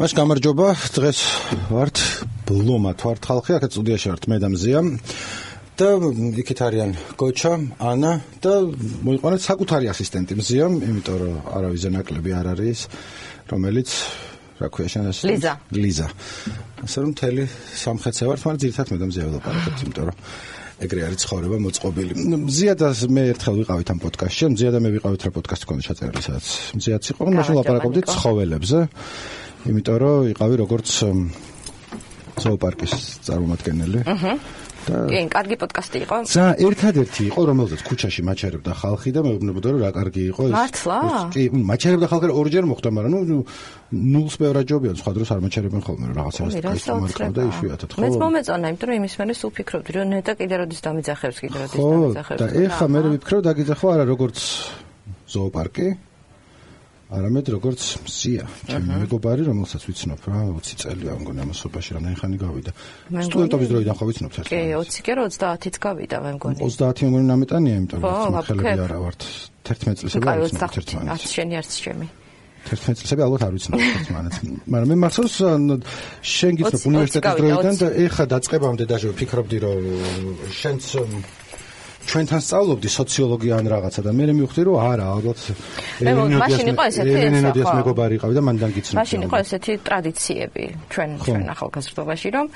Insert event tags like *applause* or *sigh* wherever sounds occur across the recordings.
მას გამარჯობა დღეს ვართ ბლომად ვართ ხალხი აქეთ სტუდიაში ვართ მე და მზია. და იქით არიან გოჩა ანა და მოიყვანეთ საკუთარი ასისტენტი. მზიამ იმიტომ რომ არავის ნაკლები არ არის რომელიც რა ქვია შენ ეს ლიზა. ლიზა. ასე რომ თელი სამხეთზე ვართ მაგრამ ძირითადად მე და მზია ველაპარაკებთ იმიტომ რომ ეგრე არის ცხოვრება მოწყობილი. მზია და მე ერთხელ ვიყავით ამ პოდკასტში, მზია და მე ვიყავით რა პოდკასტი ქონდა ჩაწერილი, სადაც. მზიაც იყო, მაშინ ლაპარაკობდით ცხოველებზე. იმიტომ რომ იყავი როგორც ზოოპარკის წარმომადგენელი. აჰა. კი, კარგი პოდკასტი იყო. ზა, ერთადერთი იყო, რომელზეც ქუჩაში მაჩერებდა ხალხი და მეუბნებოდა რომ რა კარგი იყო ეს. მართლა? კი, მაჩერებდა ხალხი ორჯერ მოხდა, მაგრამ ნუ ნულს ბევრად ჯობია, სხვა დროს არ მაჩერებენ ხოლმე რაღაცას. და იშვიათად ხო? მეც მომეწონა, იმიტომ რომ იმის მერე სულ ფიქრობდი, რომ ნეტა კიდე როდის დამიძახებს, კიდე როდის დამიძახებს. და ეხა მე ვიფიქრობ დაგიძახო არა როგორც ზოოპარკი. არამედ როგორც სია, ჩემი მეგობარი, რომელსაც ვიცნობ რა, 20 წელია მგონი ამასობაში რამდენი ხანი გავიდა. სტუდენტობის დროიდან ხო ვიცნობ საერთოდ? კი, 20 კი 30-იც გავიდა მე მგონი. 30 მგონი ნამეტანია, იმიტომ რომ ხელები არა ვართ. 11 წლისები არ ვიცნობ ერთმანეთს. არც შენი არც ჩემი. 11 წლისები ალბათ არ ვიცნობ ერთმანეთს. მაგრამ მე მახსოვს შენ გიცნობ უნივერსიტეტის დროიდან და ეხა დაწყებამდე დაჟე ვფიქრობდი რომ შენც ჩვენთან სწავლობდი სოციოლოგია ან რაღაცა და მე მივხვდი რომ არა ალბათ მაშინ იყო ესეთი ესეთი მეგობარი იყავი და მანდან გიცნობ მაშინ იყო ესეთი ტრადიციები ჩვენ ჩვენ ახალგაზრდობაში რომ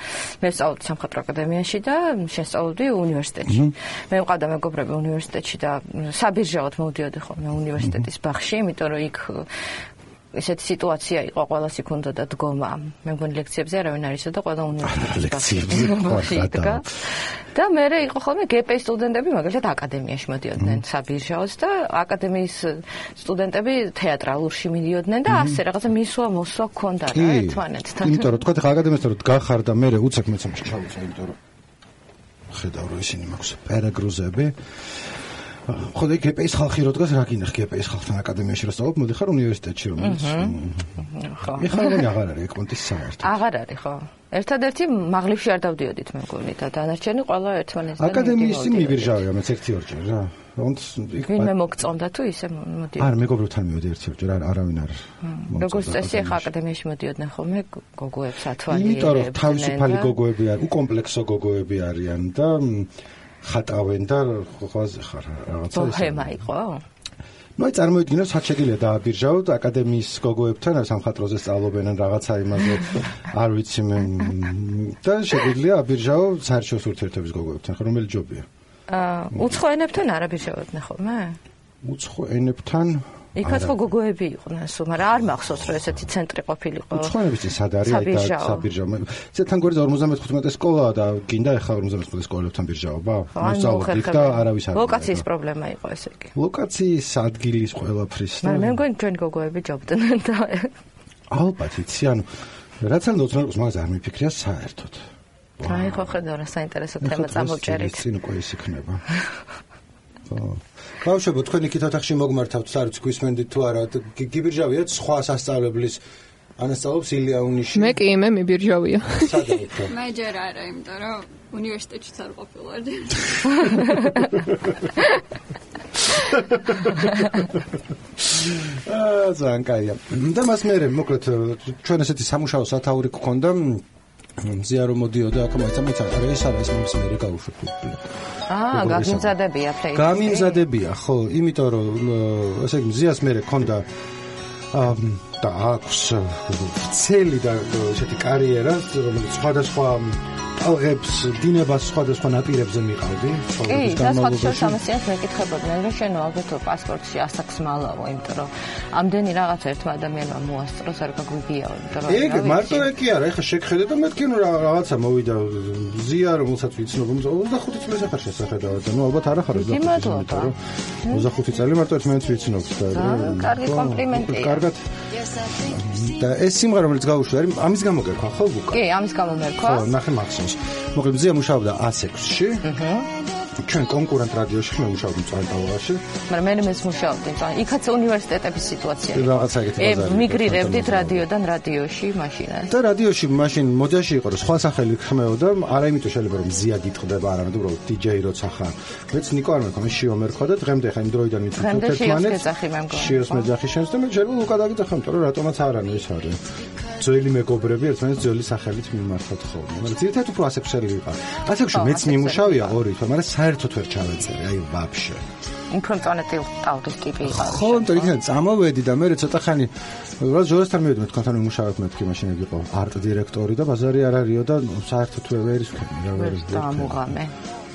მე სწავლობდი სამხატვრო აკადემიაში და შესწავლობდი უნივერსიტეტში. მე მყავდა მეგობრები უნივერსიტეტში და საბირჟეოდ მოვდიოდი ხოლმე უნივერსიტეტის ბაღში იმიტომ რომ იქ ესეთი სიტუაცია იყო ყველას იქ უნდა და დგომა. მე მგონი ლექციებზე არავინ არ ისო და ყველა უნივერსიტეტში ლექციებზე *laughs* და მე იყო ხოლმე გპ სტუდენტები მაგალითად აკადემიაში მოდიოდნენ საბირჟაოს და აკადემიის სტუდენტები თეატრალურში მიდიოდნენ და ასე რაღაცა მისვა მოსვა ქონდა რა ერთმანეთთან. იმიტომ რომ თქვა ხა აკადემიასთან რომ დგახარ და მე უცებ მეცემ ჩავიწა იმიტომ რომ ხედავ რომ ისინი მაქვს პერაგრუზები ხო და გპ-ის ხალხი რო დგას რა გინახ გპ-ის ხალხთან აკადემიაში რო სწავლობ მოდი ხარ უნივერსიტეტში რომელიც ხო. ეხლა რა აღარ არის ეკონტის საერთოდ? აღარ არის ხო. ერთადერთი მაღლიფში არ დავდიოდით მე მგონი და დანარჩენი ყველა ერთმანეთს აკადემიის მივირჟავია მეც ერთი ორჯერ რაոնც ვინმე მოგწონდა თუ ისე მოდი არ მეგობრებთან მივედი ერთი ორჯერ არ არავინ არ როგორც წესი ახლა აკადემიაში. მოდიოდნენ ხოლმე გოგოებს ათვალი იმიტომ რომ თავისუფალი გოგოები არ უკომპლექსო გოგოები არიან და ხატავენ და ხვაზე ხარ რაღაცა ეს. ბოჰემა იყო? ნუ წარმოიდგინე, რაც შეგიძლია დააბირჟავთ აკადემიის გოგოებთან, სამხატვროზე სწავლობენ ან რაღაცა იმაზე, *laughs* არ ვიცი მე. და შეგიძლია აბირჟავ საერთაშორისო ურთიერთობის გოგოებთან, რომელი ჯობია? აა, უცხო ენებთან არ აბირჟავებთ ხოლმე? უცხო ენებთან იქაც ხო გოგოები იყვნენ სულ, მაგრამ არ მახსოვს რომ ესეთი ცენტრი ყოფილიყო. უცხოების წინ სად არის აი და საბირჟაო. ზეთან გვერდზე 55 სკოლა და გინდა ახლა 55 სკოლებთან ბირჟაობა? მოსწავლობთ და არავის არ. ლოკაციის პრობლემა იყო ესე იგი. ლოკაციის ადგილის ყველაფრის და მე მგონი ჩვენ გოგოები ჯობდნენ და ალბათ იცი ანუ რაც არ დოცნობს მაგას არ მიფიქრია საერთოდ. აი ხო ხედავ რა საინტერესო თემა წამოვჭერით. წინ უკვე ის იქნება. *laughs* ხო. ბავშვებო, თქვენ იქით ოთახში მოგმართავთ, არ ვიცი გვისმენდით თუ არა, გიბირჟავიათ სხვა სასწავლებლის ანასწავლებს ილია უნიში. მე კი მე მიბირჟავია. *laughs* მე ჯერ არა, იმიტომ რომ უნივერსიტეტში არ ყოფილვარ. *laughs* აა, ზანკაია. და მას მე მოკლედ ჩვენ ესეთი სამუშაო სათაური გქონდა მზია რომ მოდიოდა აქ მაიცა მეც ახლა ეს არის მომს მე გავუშვებ. აა, გამიმზადებია ფლეი. გამიმზადებია, ხო, იმიტომ რომ ესე იგი მზიას მე ქონდა აა და აქვს ცელი და ესეთი კარიერა, რომელიც სხვადასხვა ტალღებს დინებას სხვადასხვა ნაპირებზე მიყავდი ცხოვრების განმავლობაში. კი, და სხვა სამასიას მეკითხებოდნენ, რომ შენ ალბათ პასპორტში ასაკს მალავო, იმიტომ რომ ამდენი რაღაცა ერთმა ადამიანმა მოასწროს, არ გაგვიგიაო, იმიტომ რომ ეგ მარტო ეგ კი არა, ეხა შეგხედე და მეთქი ნუ რაღაცა მოვიდა ზია, რომელსაც ვიცნობ, 25 წლის ახარ შესახედავად და ნუ ალბათ არ ახარ 25 წელი მარტო ერთმანეთს ვიცნობთ და კარგი კომპლიმენტია. კარგად. და ეს სიმღერა რომელიც გაუშვი არის ამის გამო გეკვა ხო ბუკა? კი, ამის გამო მერქვა. ხო, ნახე მოკლედ მზია მუშაობდა A6-ში. აჰა. ჩვენ კონკურენტ რადიოში მე მუშაობდი წანტალობაში. მაგრამ მე მეც მუშაობდი წან. იქაც უნივერსიტეტების სიტუაცია. რაღაცა ეგეთი ბაზარი. ე მიგრირებდით რადიოდან რადიოში მაშინა. და რადიოში მაშინ მოდაში იყო რომ სხვა სახელი ხმეოდა, არა იმიტომ შეიძლება რომ მზია გიტყდება, არამედ უბრალოდ DJ როცა ხარ. მეც ნიკო არ მექო, მე შიო მერქვა და დღემდე ხა იმ დროიდან მიცნობ ერთმანეთს. შიოს მეძახი მე მგონი. შიოს მეძახი შენს და მე შეიძლება ლუკა დაგიძახა, იმიტომ რომ რატომაც არ არის ეს არის. ძველი მეგობრები ერთმანეთს ძველი სახელით მიმართავთ ხოლმე. მაგრამ ძირითადად უფრო ასექსუალი ვიყავ. ასექსუალი მეც მიმუშავია ორი თვე, მაგრამ საერთოდ ვერ ჩავეწერე, აი ვაფშე. უფრო მწონეთი ტალღის ტიპი იყო. ხო, იმიტომ იქნება წამოვედი და მე ცოტა ხანი რა ჯორესთან მივედი მე თქვენთან მიმუშავებ მეთქი მაშინ იგი იყო არტ დირექტორი და ბაზარი არ არისო და საერთოდ ვერ ის რა ვერ ის დამუღამე.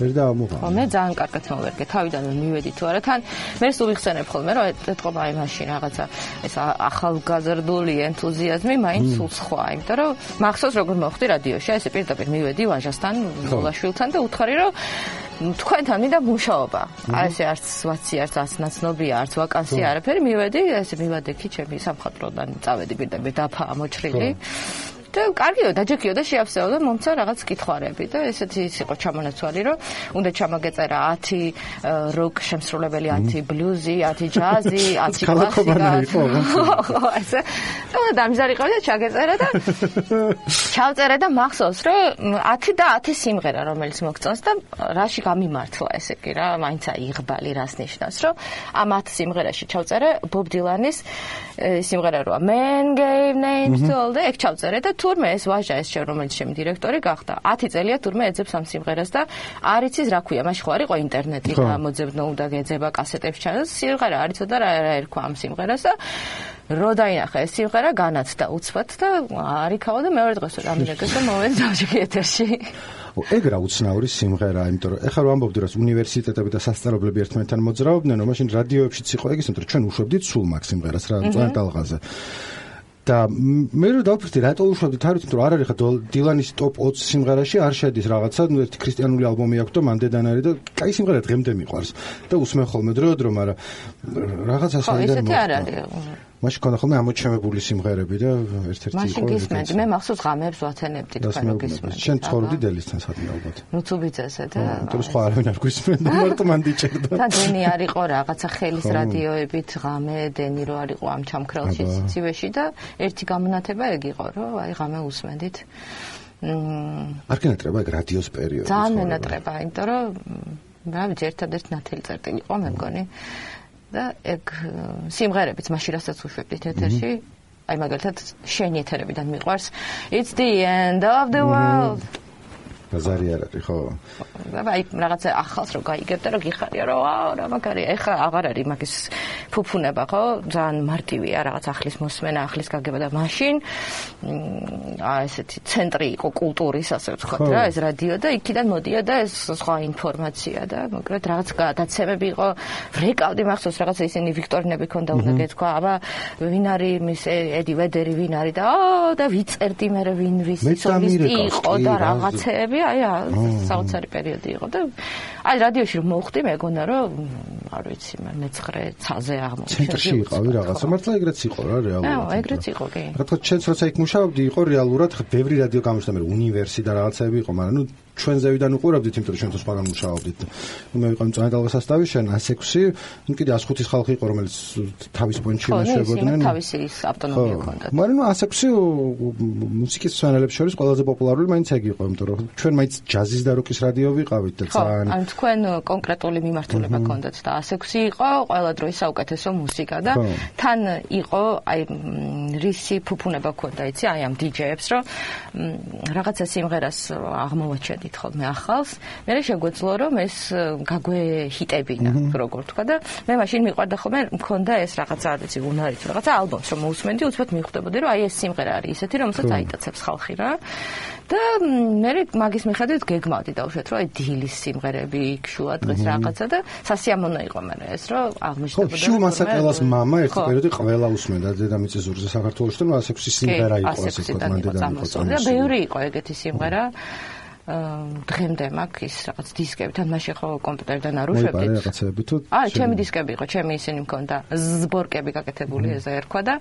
ვერ დაამოღა. მე ძალიან კარგად მოვერგე. თავიდან მივედი თუ არა. თან მე სულ ვიხსენებ ხოლმე რომ ეთყობა აი მაშინ რაღაცა ეს ახალგაზრდული ენთუზიაზმი მაინც სულ სხვა. იმიტომ რომ მახსოვს როგორ მოხდი რადიოში. ესე პირდაპირ მივედი ვაჟასთან ლაშვილთან და უთხარი რომ თქვენთან მინდა მუშაობა. აი ესე არც ვაცი არც ასნაცნობია, არც ვაკანსია, არაფერი მივედი, ესე მივადექი ჩემი სამხატვროდან წავედი პირდაპირ დაფა მოჭრილი. და კარგიო დაჯექიო და შეავსეო და მომცა რაღაც კითხვარები და ესეთი ის იყო ჩამონაცვალი რომ უნდა ჩამაგეწერა 10 როკ შემსრულებელი 10 ბლუზი 10 ჯაზი *laughs* 10 კლასიკა. ხო *laughs* ესე და დამზარიყავ და ჩაგეწერა და *laughs* ჩავწერე და მახსოვს რომ 10 და 10 სიმღერა რომელიც მოგწონს და რაში გამიმართლა ესე კი რა მაინც აიღბალი რას ნიშნავს რომ ამ 10 სიმღერაში ჩავწერე ბობ დილანის სიმღერა როა. Man gave names to all the ეგ ჩავწერე და თურმე ეს ვაჟა ეს შე რომელიც ჩემი დირექტორი გახდა 10 წელია თურმე ეძებს ამ სიმღერას და არ იცის რა ქვია. მაშინ ხო არ იყო ინტერნეტი და მოძებნო უნდა გეძება კასეტებს ჩანს სიმღერა არ იცოდა რა რა ერქვა ამ სიმღერას და რო დაინახა ეს სიმღერა განაცდა უცბად და არ იქავა და მეორე დღეს ამირეკეს და მოვედი დავჭი ეთერში ეგ რა უცნაური სიმღერაა, იმიტომ რომ ეხლა რომ ამბობდი რომ უნივერსიტეტები და სასწავლებლები ერთმანეთთან მოძრაობდნენ, რომ მაშინ რადიოებშიც იყო ეგ ისე, რომ ჩვენ უშვებდით სულ მაგ სიმღერას რა, ძალიან ტალღაზე. და მე რო დავფიქრდი რატო უშვებდით არ ვიცი რომ არ არის ხა დილანის ტოპ 20 სიმღერაში არ შედის რაღაცა ნუ ერთი ქრისტიანული ალბომი აქვს და მანდედან არის და კაი სიმღერა დღემდე მიყვარს და усმენ ხოლმე დრო დრო მაგრამ რაღაცა საიდან ხო ესეთი არ არის მაშინ ქონდა ხოლმე ამოჩემებული სიმღერები და ერთ-ერთი იყო მაშინ გისმენდი მე მახსოვს ღამეებს ვაცენებდი თქვენ გისმენდი შენ ცხოვრობდი დელისთან სადმე ალბათ ნუ ცუბიძესე და თუ სხვა არავინ არ გვისმენდა *laughs* მარტო მან დიჭერდა და დენი არ იყო რაღაცა ხელის რადიოებით ღამე დენი რო არ იყო ამ ჩამქრალში ცივეში და ერთი გამონათება ეგ იყო რომ აი ღამე უსმენდით. არ გენატრება ეგ რადიოს პერიოდი ძალიან მენატრება იმიტომ რომ რა ვიცი ერთადერთ ნათელი წერტილი იყო მე მგონი და ეგ სიმღერებიც მაშინ რასაც უშვებდით ეთერში აი მაგალითად შენი ეთერებიდან მიყვარს. It's the end of the world ბაზარი არ არის ხო? აი რაღაცა ახალს რო გაიგებ და რო გიხარია რომ აუ რა მაგარია ეხა აღარ არის მაგის ფუფუნება ხო? ძალიან მარტივია რაღაც ახლის მოსმენა, ახლის გაგება და მაშინ აა ესეთი ცენტრი იყო კულტურის ასე ვთქვათ რა ეს რადიო და იქიდან მოდიოდა ეს სხვა ინფორმაცია და მოკლედ რაღაც გადაცემები იყო ვრეკავდი მახსოვს რაღაცა ისინი ვიქტორინები ქონდა უნდა გეთქვა აბა ვინ არის მის ედი ვედერი ვინ არის და აა და ვიწერდი მე ვინ ვის სოლისტი იყო და რაღაცეები აი საოცარი პერიოდი იყო და აი რადიოში რომ მოვხდი მეგონა რომ არ ვიცი მე-9 ცაზე აღმოჩნდა ცენტრში იყავი რაღაცა მართლა ეგრეც იყო რა რეალურად აა ეგრეც იყო კი. რა თქმა უნდა ჩვენც როცა იქ მუშაობდი იყო რეალურად ბევრი რადიო გამოჩნდა მე უნივერსიტეტი და რაღაცები იყო მაგრამ ნუ ჩვენ ზევიდან უყურებდით, იმიტომ რომ ჩვენ თვითონ სხვაგან მუშაობდით. მე ვიყავ მწვანე დალგასასტავი, შენ 106, ნუ კიდე 105-ის ხალხი იყო, რომელიც თავის პონჩი ნაშებოდნენ. ხო, თავისი ის ავტონომია ჰქონდათ. მაგრამ ნუ 106 მუსიკის სვენელებს შორის ყველაზე პოპულარული მაინც ეგ იყო, იმიტომ რომ ჩვენ მაინც ჯაზის და როკის რადიო ვიყავით და ძალიან ხო, ან თქვენ კონკრეტული მიმართულება ჰქონდათ და 106 იყო ყველა დროის საუკეთესო მუსიკა და თან იყო აი რისი ფუფუნება ჰქონდა, იცი, აი ამ დიჯეებს, რომ რაღაცა სიმღერას აღმოვაჩენდი ვაკითხ ხოლმე ახალს, მე შეგვეძლო რომ ეს გაგვეჰიტებინა, როგორ თქვა და მე მაშინ მიყვარდა ხოლმე მქონდა ეს რაღაცა რა ვიცი უნარით რაღაცა ალბომს რომ მოусმენდი, უცბად მიხვდებოდი რომ აი ეს სიმღერა არის ისეთი რომელსაც აიტაცებს ხალხი რა. და მე მაგის მიხედვით გეგმავდი დავუშვათ რომ აი დილის სიმღერები იქ შუა დღეს რაღაცა და სასიამოვნო იყო მე ეს რომ აღმოჩნდებოდა ხო შუ მასაკელას მამა ერთი პერიოდი ყველა უსმენდა დედამიწის ზურგზე საქართველოში და 106 სიმღერა იყო ასე თქვა მანდ და და ბევრი იყო ეგეთი სიმღერა. დღემდე მაქვს ის რაღაც დისკები, თან მაშინ ხო კომპიუტერიდან არ უშვებდით. მოიპარე რაღაცები თუ? აა, ჩემი დისკები იყო, ჩემი ისინი მქონდა, ზბორკები გაკეთებული ესე ერქვა და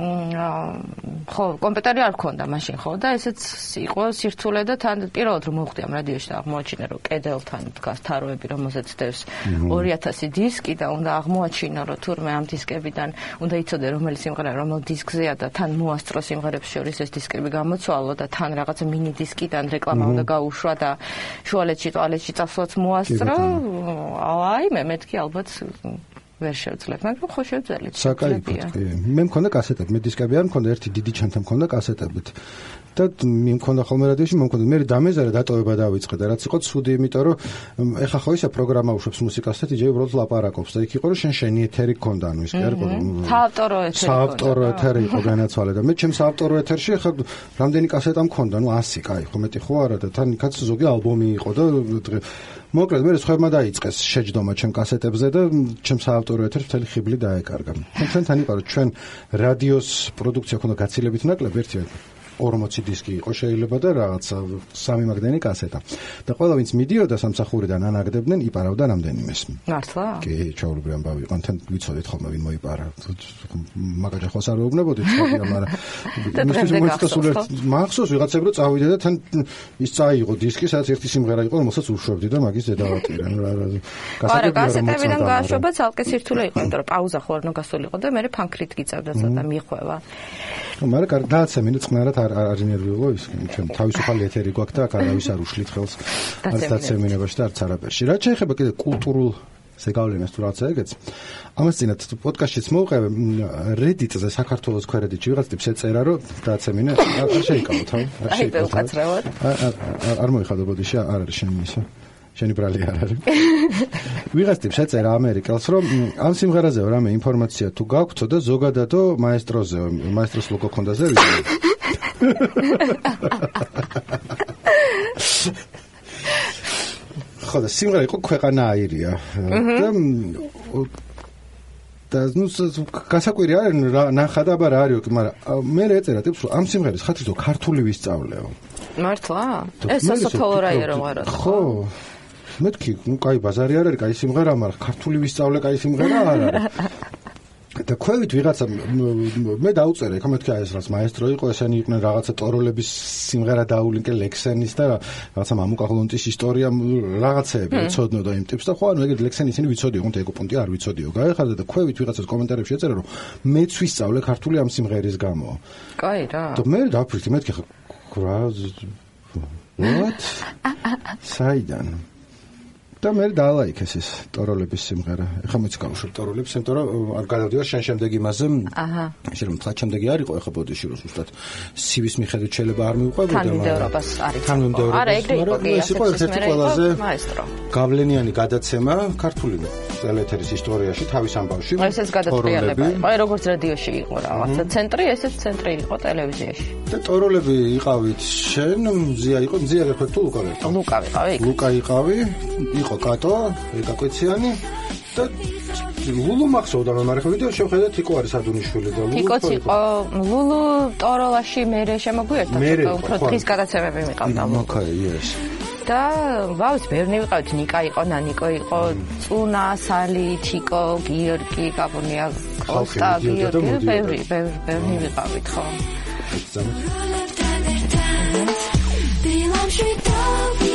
ხო, კომპიუტერი არ ქონდა მაშინ ხო და ესეც იყო სირთულე და თან პირველად რომ მოვხდი ამ რადიოში და აღმოაჩინე რომ კედელთან დგას თაროები რომელზეც დევს 2000 დისკი და უნდა აღმოაჩინო რომ თურმე ამ დისკებიდან უნდა იცოდე რომელი სიმღერა რომელ დისკზეა და თან მოასწრო სიმღერებს შორის ეს დისკები გამოცვალო და თან რაღაცა მინი დისკიდან რეკლამა უნდა გაუშვა და შუალედში ტუალეტში წასვლაც მოასწრო. აი მე მეთქი ალბათ ვერ შევძლებ, მაგრამ ხო შევძლებთ. საკაიფოდ კი. მე მქონდა კასეტები, მე დისკები არ მქონდა, ერთი დიდი ჩანთა მქონდა კასეტებით. და მე მქონდა ხოლმე რადიოში, მე მქონდა მე დამეზარა დატოვება დავიწყე და რაც იყო ცუდი, იმიტომ რომ ეხა ხო ისა პროგრამა უშვებს მუსიკას და DJ უბრალოდ ლაპარაკობს და იქ იყო რომ შენ შენი ეთერი ქონდა, ანუ ის კი არ იყო. საავტორო ეთერი. საავტორო ეთერი იყო განაცვალე და მე ჩემს საავტორო ეთერში ეხა რამდენი კასეტა მქონდა, ну 100, კაი, ხო მეტი ხო არა და თან იქაც ზოგი ალბომი იყო და მოკლედ მე სხვებმა დაიწყეს შეჯდომა ჩემ კასეტებზე და ჩემ საავტორო ეთერს მთელი ხიბლი დაეკარგა. ჩვენთან იყო რომ ჩვენ რადიოს პროდუქცია ქონდა გაცილებით ნაკლები ერთი 40 დისკი იყო შეიძლება და რაღაცა სამი მაგდენი კასეტა. და ყველა ვინც მიდიოდა სამსახურიდან ანაგდებდნენ იპარავდა რამდენიმეს. მართლა? კი, ჩაურბრი ამბავი. კონტენ ვიცოდით ხოლმე ვინ მოიპარა. მაგაჯა ხოს არ ეუბნებოდით ხოლმე, მაგრამ *laughs* მისთვის მოიწესულეთ. მახსოვს ვიღაცებ რო წავიდა და თან ის წაიღო დისკი, სადაც ერთი სიმღერა იყო, რომელსაც უშვებდი და მაგის ზედავატირა. რა რა. კასეტებიდან გააშვება ცალკე სირთულე იყო, იმიტომ რომ პაუზა ხო არ უნდა გასულიყო და მე ფანკრით გიწევდა ცოტა მიხვევა. მაგრამ კარგი დააცა მინდა წყნარად არ არ ინერვიულო ის ჩვენ თავისუფალი ეთერი გვაქვს და არავის არ უშლით ხელს არც დაცემინებაში და არც არაფერში. რა შეიძლება კიდე კულტურულ ზეგავლენას თუ რაღაცა ეგეც. ამას წინათ პოდკასტშიც მოვყევ Reddit-ზე საქართველოს ქვერედიტში ვიღაც ტიპს ეწერა რომ დააცემინე არ შეიკავო თავი. არ შეიკავო. არ მოიხადო ბოდიში არ არის შენ ისე. შენი ბრალი არ არის. *laughs* ვიღაც ტიპს ეწერა ამერიკელს, რომ ამ სიმღერაზე რამე ინფორმაცია თუ გაქვთ და ზოგადადო მაესტროზე, მაესტროს ლოგო ქონდა ზე. ხო და სიმღერა იყო ქვეყანა აირია. და და ნუ გასაკვირი არის ნახა და აბა რა არისო, მაგრამ მე ეწერა ტიპს ამ სიმღერის ხათი თო ქართული ვისწავლეო. მართლა? ეს სასოფლო რაია რომ არა. ხო. მეთქი, ну, кай ბაზარი არ არის, кай სიმღერა, მაგრამ ქართული ვისწავლე кай სიმღერა არ არის. და ქვევით ვიღაცა მე დაუწერე, ხომ მეთქი აი ეს რაც მაესტრო იყო, ესენი იყვნენ რაღაცა ტოროლების სიმღერა დაულინკე ლექსენის და რაღაცა მამუკაღლონტის ისტორია რაღაცეები ცოდნოდა იმ ტიპს და ხო ანუ ეგრე ლექსენი ისინი ვიცოდიო, ხომ ეგო პონტი არ ვიცოდიო. გაიხარდა და ქვევით ვიღაცას კომენტარებში ეწერა რომ მეც ვისწავლე ქართული ამ სიმღერის გამო. კაი რა. და მე დაფრთხი, მეთქი რა what? *laughs* საიდან? და მე დაალაიქეს ეს ტოროლების სიმღერა. ეხლა მეც გავუშვებ ტოროლებს, იმიტომ რომ არ გადავდივარ შენ შემდეგ იმაზე. აჰა. შენ რომ თქვა შემდეგი არ იყო ეხლა ბოდიში რომ უბრალოდ სივის მიხედვით შეიძლება არ მიუყვებოდა, მაგრამ თანმიმდევრობას არის. თანმიმდევრობას. არა, ეგრე იყო კი. ეს იყო ერთ-ერთი ყველაზე გავლენიანი გადაცემა ქართული ტელეთერის ისტორიაში თავის ამბავში. ეს ეს გადატრიალება იყო. აი როგორც რადიოში იყო რაღაცა ცენტრი, ესეც ცენტრი იყო ტელევიზიაში. და ტოროლები იყავით შენ, მზია იყო, მზია გექვე თუ ლუკა ვიყავი? ლუკა ვიყავი. ლუკა იყავი. იყო კატო, ეკაკვეციანი და ლულუ მახსოვდა რომ მარხო ვიდეო შევხედეთ იკო არის ადუნიშვილი და ლულუ იკოც იყო ლულუ ტოროლაში მე შემოგვიერთა უფრო დღის გადაცემები მიყავდა მოკაი ეს. და ვავს ბევრი ვიყავთ ნიკა იყო ნანიკო იყო წუნა სალი ჩიკო გიორგი გაბონია კოსტა გიორგი ბევრი ბევრი ბევრი ვიყავით ხო. Dilam shi to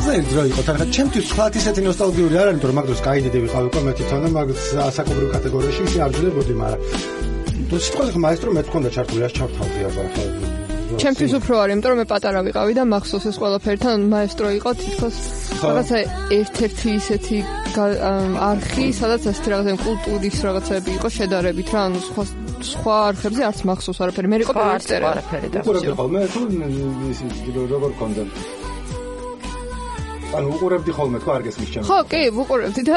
ყველაზე ძრო იყო თან ჩემთვის თქვათ ისეთი ნოსტალგიური არ არის რომ მაგდროს კაიდები ვიყავი უკვე თვითონ და მაგ ასაკობრივ კატეგორიაში ისე არ ძლებოდი მაგრამ თუ სიტყვაზე მაესტრო მე თქონდა ჩართული ას ჩავთავდი აბა ჩემთვის უფრო არის იმიტომ რომ მე პატარა ვიყავი და მახსოვს ეს ყველაფერთან მაესტრო იყო თითქოს რაღაცა ერთ-ერთი ისეთი არხი სადაც ეს რაღაცა კულტურის რაღაცები იყო შედარებით რა ანუ სხვა სხვა არხებზე არც მახსოვს არაფერი. მე იყო წერა არაფერი და უყურებდი ხოლმე თუ ის როგორ კონდა ანუ უყურებდი ხოლმე თქვა არ გესმის ჩემს. ხო, კი, უყურებდი და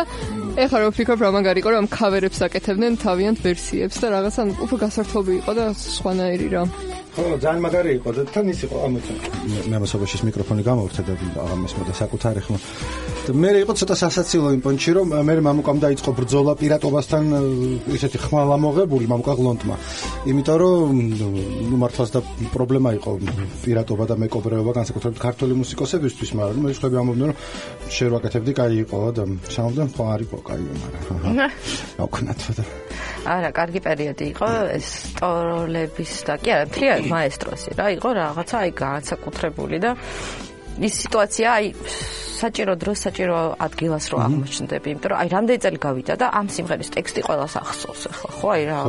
ეხლა რო ვფიქრობ რა მაგარი იყო რომ ქავერებს აკეთებდნენ თავიანთ ვერსიებს და რაღაცა უფრო გასართობი იყო და სხვანაირი რა. ხო, ძალიან მაგარი იყო და თან ის იყო ამოცა. მე ამასობაში მიკროფონი გამოვრთე და აღამეს მოდა საკუთარი ხმა. მე იყო ცოტა სასაცილო იმ პონჩი რომ მე მამუკამ დაიწყო ბრძოლა პირატობასთან ისეთი ხმალ ამოღებული მამუკა გლონტმა. იმიტომ რომ ნუ მართლაც და პრობლემა იყო პირატობა და მეკობრეობა განსაკუთრებით ქართული მუსიკოსებისთვის, მაგრამ მე შეიძლება ამბობდნენ რომ შენ რო აკეთებდი, кай იყო და სამომდენ ხო არ იყო кай, მაგრამ *laughs* აუკნათ და არა, კარგი პერიოდი იყო ეს სტოროლების და კი არა, მთლიან მაესტროსი რა იყო რაღაცა აი განსაკუთრებული და ის სიტუაცია აი საჭირო დროს საჭირო ადგილას რო აღმოჩნდები, იმიტომ რომ აი რამდენი წელი გავიდა და ამ სიმღერის ტექსტი ყველას ახსოვს ახლა, ხო? აი რა.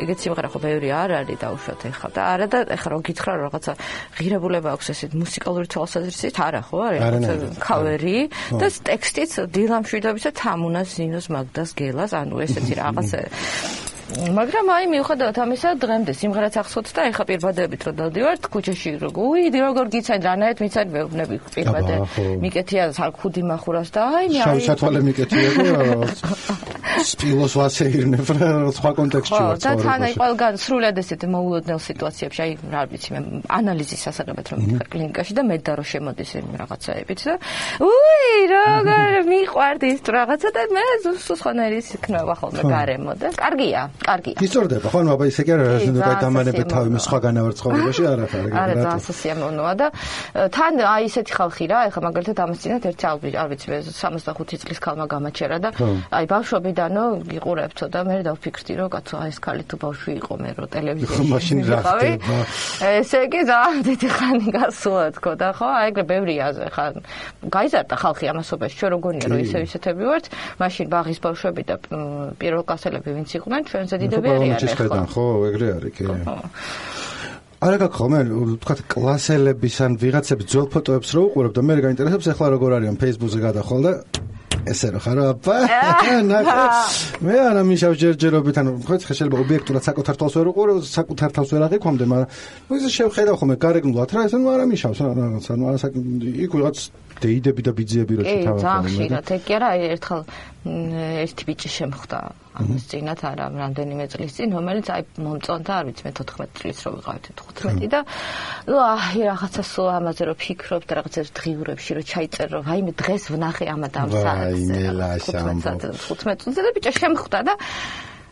ეგეთ სიმღერა ხო ბევრი არ არის დაუშვათ ახლა და არა და ახლა რო გითხრა რომ რაღაცა ღირებულება აქვს ესეთ მუსიკალური თვალსაზრისით, არა ხო? არის კავერი და ტექსტიც დილამ შვიდობისა თამუნას ზინოს მაგდას გელას, ანუ ესეთი რაღაცა მაგრამ აი მიუხედავად ამისა დღემდე სიმღერაც ახსოვთ და ეხა პირბადებით რომ დავდივართ ქუჩაში როგორ უი როგორ გიცენ რანაირად მიცან მეუბნები პირბადე. მიკეთია ხუდი מחურას და აი მე აი შავშათვალე მიკეთია სპილოს ვასეირნებ სხვა კონტექსტში ვარ და თან აი ყველგან სრულად ესეთ მოულოდნელ სიტუაციებში აი რა ვიცი მე ანალიზის სასაგებად რომ მიხარ კლინიკაში და მე და რო შემოდის იმ რაღაცაებით და უი როგორ მიყვარდი ის რაღაცა და მე ზუსტ ხანერის იქნება ხოლმე გარემო და კარგია კარგია. ისწორდება, ხო, აბა ისე კი არა, რა დამანებე თავი მე სხვა განავარ ცხოვრებაში არა ხარ, რა. არა, ძალიან სიამოვნოა და თან აი ესეთი ხალხი რა, ეხლა მაგალითად ამას წინათ ერთი ალბი, არ ვიცი, 65 წლის ქალმა გამაჩერა და აი ბავშვობიდანო იყურებთო და მე დავფიქრდი, რომ კაცო, აი ეს ქალი თუ ბავშვი იყო მე რო ტელევიზიაში. მაშინ რა ხდება? ესე იგი ძალიან დიდი ხანი გასულა თქო და ხო, აი ეგრე ბევრია ხა გაიზარდა ხალხი ამასობაში, ჩვენ როგორია რომ ისე ისეთები ვართ, მაშინ ბაღის ბავშვები და პირველ კლასელები ვინც იყვნენ ჩვენ ჩვენზე დიდები არიან ხო? ხო, ეგრე არის კი. არა გაქხომ, მე თქვა კლასელების ან ვიღაცების ძველ ფოტოებს რო უყურებ და მე გაინტერესებს ახლა როგორ არიან Facebook-ზე გადახვალ და ესე რა ხარ აბა *laughs* მე არა მიშავ ჯერჯერობით ანუ ხო ხე შეიძლება ობიექტურად საკუთარ თავს ვერ უყურო საკუთარ თავს ვერ აღიქვამდე მაგრამ ნუ ისე შევხედავ ხომ მე გარეგნულად რა ესე ნუ არა მიშავს რაღაც ანუ არა იქ ვიღაც დეიდები და ბიძიები რო ჩათავა. კი, ძალიან ხშირად ეგ კი არა, ერთხელ ერთი ბიჭი შემხვდა ამის წინათ არა რამდენიმე წლის წინ, რომელიც აი მომწონდა, არ ვიცი მე 14 წლის რო ვიყავით 15 და ნუ აი რაღაცა სულ ამაზე რო ფიქრობ და რაღაცა დღიურებში რო ჩაიწერო, აი მე დღეს ვნახე ამ ადამიანს. აი მე ლაშა 15 წუთზე და ბიჭი შემხვდა და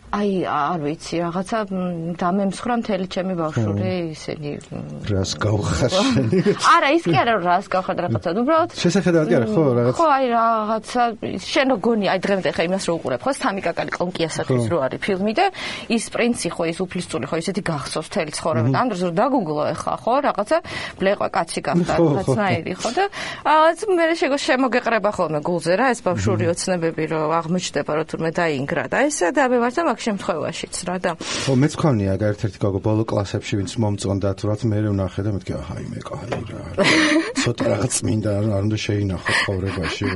აი არ ვიცი რაღაცა დამემსხრა მთელი ჩემი ბავშვური ისინი რას გავხაშენი არა ის კი არა რას გავხარ რაღაცა. უბრალოდ შესაძლებელი არა ხო რაღაცა ხო აი რაღაცა შენ გონი აი დღემდე ხა იმას რო უყურებ ხო სამი კაკალი კონკია სახის რო არის ფილმი და ის პრინცი ხო ის უფლისწული ხო ისეთი გახსოვს მთელი ცხოვრება და ამ დროს რო დაგუგლო ეხა ხო რაღაცა ბლეყვა კაცი გახდა რაღაცნაირი ხო. და რაღაც მე შეგო შემოგეყრება ხოლმე გულზე რა ეს ბავშვური ოცნებები რო აღმოჩნდება რო თურმე დაინგრა და ესა და მე ვარ და მაგ შემთხვევაშიც რა და ხო მეც ქონია ერთ-ერთი გოგო ბოლო კლასებში ვინც მომწონდა თუ რაც მე ვნახე და მეთქი აჰა იმე კაი რა ცოტა რაღაც მინდა არ უნდა შეინახო ცხოვრებაში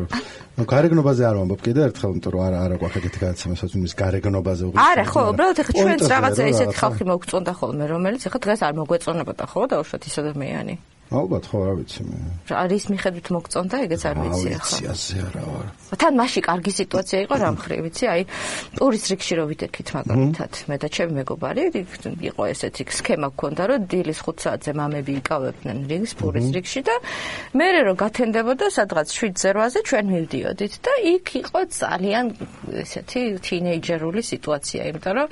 ნუ გარეგნობაზე არ ვამბობ კიდე ერთხელ იმიტომ რომ არა არა გვაქვს ეგეთი გადაცემა სადაც მის გარეგნობაზე უღირს არა ხო უბრალოდ ეხა ჩვენც რაღაცა ესეთი ხალხი მოგწონდა ხოლმე რომელიც ეხა დღეს არ მოგვეწონებოდა ხო და უშოთ ის ადამიანი ალბათ ხო რა ვიცი მე. არის მიხედვით მოგწონდა ეგეც არ ვიცი ახლა. ვიცი ასე არა ვარ. თან მაშინ კარგი სიტუაცია იყო რა მხრივ ვიცი აი პურის რიგში რო ვიდექით მაგალითად მე და ჩემი მეგობარი იყო ესეთი სქემა გქონდა რომ დილის 5 საათზე მამები იკავებდნენ რიგს პურის რიგში და მე რო გათენდებოდა სადღაც 7:08-ზე ჩვენ მივდიოდით და იქ იყო ძალიან ესეთი თინეიჯერული სიტუაცია იმიტომ რომ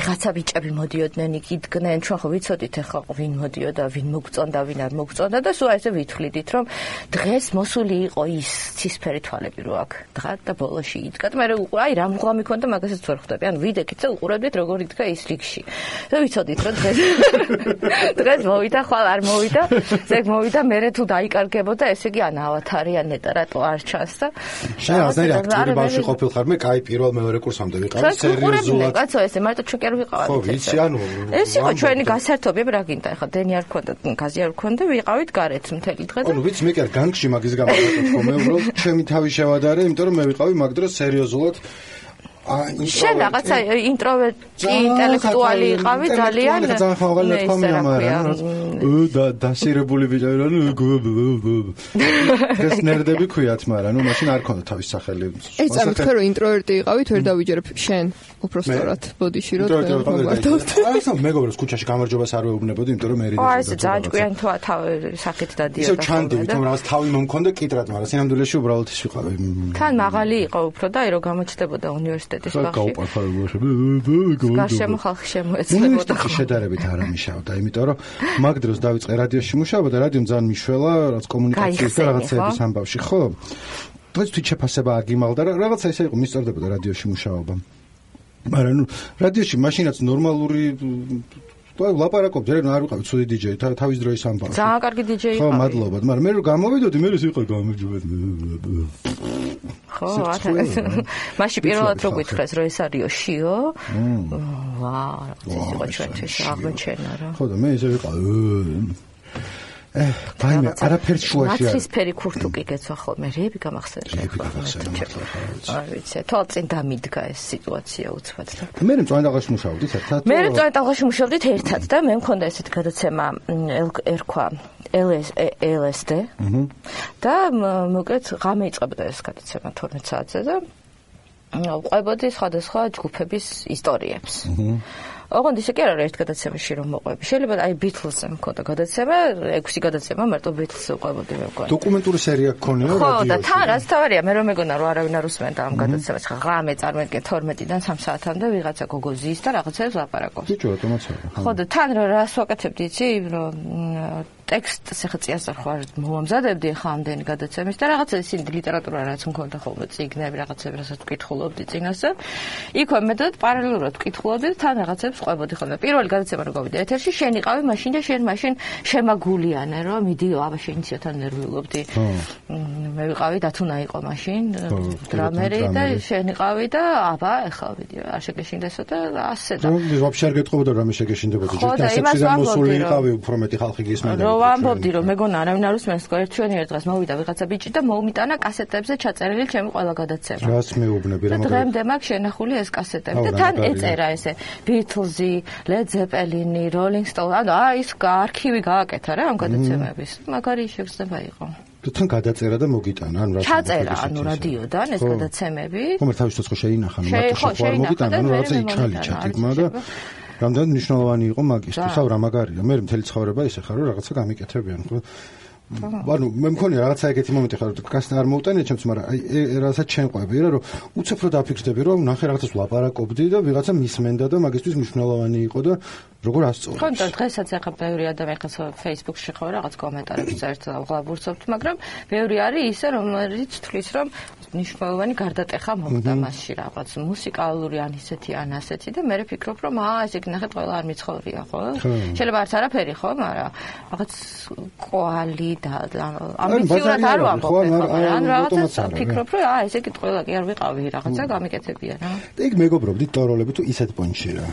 ვიღაცა ბიჭები მოდიოდნენ იქ იდგნენ ჩვენ ხო ვიცოდით ახლა ვინ მოდიოდა ვინ მოგწონდა ვინ არ მოგწონდა მოგწონდა და სულ ესე ვითვლიდით რომ დღეს მოსული იყო ის ცისფერი თვალები რო აქ. დღა და ბოლოში იდგა და მე აი რა მღამი ქონდა მაგასაც ვერ ხვდები. ან ვიდექით და უყურებდით როგორ იდგა ის რიგში. და ვიცოდით რომ დღეს *laughs* დღეს მოვიდა ხვალ არ მოვიდა. ზეგ მოვიდა მე თუ დაიკარგებოდა ესე იგი ან ავათარი ან ნეტა რატო არ ჩანს და შენ აზრი აქტიური ბავშვი ყოფილხარ მე კაი პირველ მეორე კურსამდე ვიყავი. სერიოზულად კაცო ესე მარტო ჩვენ კი არ ვიყავით ხო ვიცი ანუ ეს იყო ჩვენი გასართობები რა გინდა ახლა დენი არ ქონდა გაზი არ ქონდა ვიყავით გარეთ მთელი დღე ანუ ვიცი მე კი არ განგში მაგის გამო ვიყავ მე უბრალოდ ჩემი თავი შევადარე იმიტომ რომ მე ვიყავი მაგ დროს სერიოზულად შენ რაღაცა ინტროვერტი ინტელექტუალი იყავი ძალიან ძალიან ხავალი თქვა მე ამარა და დასირებული ვიყავი რა ეს *laughs* ნერდები ქვიათ მაგრამ ნუ მაშინ არ ქონდა თავის სახელი. ეს წარმეთქვა რომ ინტროვერტი იყავით ვერ დავიჯერებ შენ უფრო სწორად ბოდიში რომ გვარდავთ ახლა მეგობრებს ქუჩაში გამარჯვებას არ ვეუბნებოდი იმიტომ რომ მე რიდი აა ეს ძალიან ჭკვიანთოა თავი სახით დადიოდა ისევ ჩანდივით რომ რაღაც თავი მომქონდა კიტრად მაგრამ სინამდვილეში უბრალოდ ის ვიყავი თან მაღალი იყო უფრო და აი რომ გამოჩნდებოდა უნივერსიტეტი უნივერსიტეტის ბაღში. გაუპარფარებულები გარშემო ხალხი შემოეცდებოდა შედარებით არ ამიშავდა იმიტომ რომ მაგ დროს დავიწყე რადიოში მუშაობა და რადიომ ძალიან მიშველა რაც კომუნიკაციის და რაღაცების ამბავში ხო დღეს თვით შეფასება არ გიმალდა რაღაცა ისე იყო მისწორდებოდა რადიოში მუშაობა. მაგრამ ნუ რადიოში მაშინაც ნორმალური თუ ლაპარაკობდი, რა არ ვიყავი ცუდი დიჯეი, თავის დროის ამბავი. ძალიან კარგი დიჯეი ხო, მადლობა, მაგრამ მე რო გამოვიდოდი, მე ეს იყო გამარჯობა. ხო, ათა. მაშინ პირველად რო გითხრეს, რომ ეს არის შიო. ვა, ეს იყო ჩვენთვის აღმოჩენა რა. ხო და მე ესე ვიყავი. აი, არაფერს შუაში არ. ნაცრისფერი ქურთუკი გეცვა ხოლმე, რეები გამახსენდა. რეები გამახსენდა. არ ვიცი, თვალწინ დამიდგა ეს სიტუაცია უცბად და. მე მწვანე დაღაში მუშაობდით ერთად. მე მწვანე დაღაში მუშაობდით ერთად და მე მქონდა ესეთი გადაცემა ერქვა LS LSD. და მოკლედ ღამე იწყებოდა ეს გადაცემა 12 საათზე და ყვებოდი სხვადასხვა ჯგუფების ისტორიებს. აჰა. ოღონდ ისე კი არ არის ერთ გადაცემაში რომ მოყვები. შეიძლება აი ბიტლსზე მქონდა გადაცემა, ექვსი გადაცემა მარტო ბიტლსზე უყვებოდი მე მგონი. დოკუმენტური სერია გქონია რადიოში. ხო, და თან რაც თავარია, მე რომ მეგონა რომ არავინ არ უსმენდა ამ გადაცემას, ხა ღამე წარმოგიდგენ 12-დან 3 საათამდე ვიღაცა გოგო ზის და რაღაცებს ლაპარაკობს. ბიჭო, ავტომატურად. ხო, და თან რას ვაკეთებდი, იცი, რომ ტექსტს ახლა წიასწარ ხარ მომამზადებდი ახლა ამდენი გადაცემის და რაღაცა ისინი ლიტერატურა რაც მქონდა ხოლმე წიგნები რაღაცები რასაც ვკითხულობდი წინასე იქვე მეტად პარალელურად ვკითხულობდი თან რაღაცებს ყვებოდი ხოლმე. პირველი გადაცემა რო გავიდა ეთერში შენ იყავი მაშინ და შენ მაშინ შემაგულიანე რომ მიდიო აბა შენ ისეთან ნერვიულობდი. მე ვიყავი დათუნა იყო მაშინ დრამერი და შენ იყავი და აბა ახლა ვიდიო არ შეგეშინდესო და ასე და. ვაფშე არ გეტყობოდა რომ შეგეშინდებოდი ჯერ დასაწყისიდან მოსული იყავი უფრო მეტი ხალხი გისმენდა ვამბობდი რომ მეგონა არავინ არ უსმენს ხო ერთვენი ერთ დღეს მოვიდა ვიღაცა ბიჭი და მოუმიტანა კასეტებზე ჩაწერილი ჩემი ყველა გადაცემა. რას მეუბნები რა მაგრამ დღემდე მაქვს შენახული ეს კასეტები და თან ეწერა ესე Beatles-ი, Led Zeppelin-ი, Rolling Stones, ანუ აი ის არქივი გააკეთა რა ამ გადაცემების. მაგარი შეგრძნება იყო. თან გადაწერა და მოგიტანა, ანუ რა ჩაწერა, ანუ რადიოდან ეს გადაცემები. ხომ თავისთავად ხო შეინახა, ნუ მარტო შეხვარ მოგიტანა, ანუ რაღაცა იქალი ჩატიგმა და რამდენი მნიშვნელოვანი იყო მაგისტრის, აუ რა მაგარია. მე მთელი ცხოვრება ისე ხარ, რომ რაღაცა გამიკეთებიან, ხო? ანუ მე მქონია რაღაცა ეგეთი მომენტი ხარ გასნა არ მოუტანე ჩემს მაგრამ აი რაღაცა ჩემ ყვები რა რომ უცებ რო დაფიქსდები რომ ნახე რაღაცას ვლაპარაკობდი და ვიღაცა მისმენდა და მაგისტრის მნიშვნელოვანი იყო და როგორ ასწორებს? ხო დღესაც ახლა ბევრი ადამიანი ხა Facebook-ში ხო რაღაც კომენტარებს წერს და ვღლაბურცობთ მაგრამ ბევრი არის ისე რომელიც თვლის რომ მნიშვნელოვანი გარდატეხა მოხდა მასში რაღაც მუსიკალური ან ისეთი ან ასეთი და მე ვფიქრობ რომ აა ესე გნახეთ ყველა არ მიცხოვრია ხო? შეიძლება არც არაფერი ხო მაგრამ რაღაც ყვალი და ამბიციურად არ ვამბობ ან რაღაცა ფიქრობ რომ აა ესე კი ყველა კი არ ვიყავი რაღაცა გამიკეთებია რა. და იქ მეგობრობდი ტოროლები თუ ისეთ პონჩი რა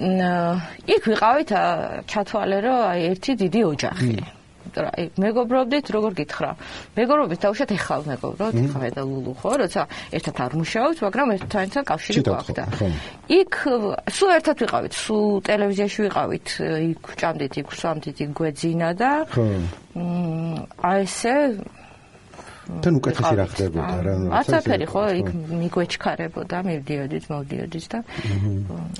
იქ ვიყავით ჩათვალე რომ აი ერთი დიდი ოჯახი. აი მეგობრობდით როგორ გითხრა? მეგობრობით დაუშვათ ეხლა მეგობრობთ ეხლა მე და ლულუ ხო? როცა ერთად არ მუშაობთ მაგრამ ერთთან კავშირი გვაქვს და იქ სულ ერთად ვიყავით? სულ ტელევიზიაში ვიყავით? იქ ჭამდით იქ სვამდით იქ გვეძინა და აი ესე თან უკეთესი რა ხდებოდა რა აცაფერი ხო იქ მიგვეჩქარებოდა მივდიოდით მოვდიოდით და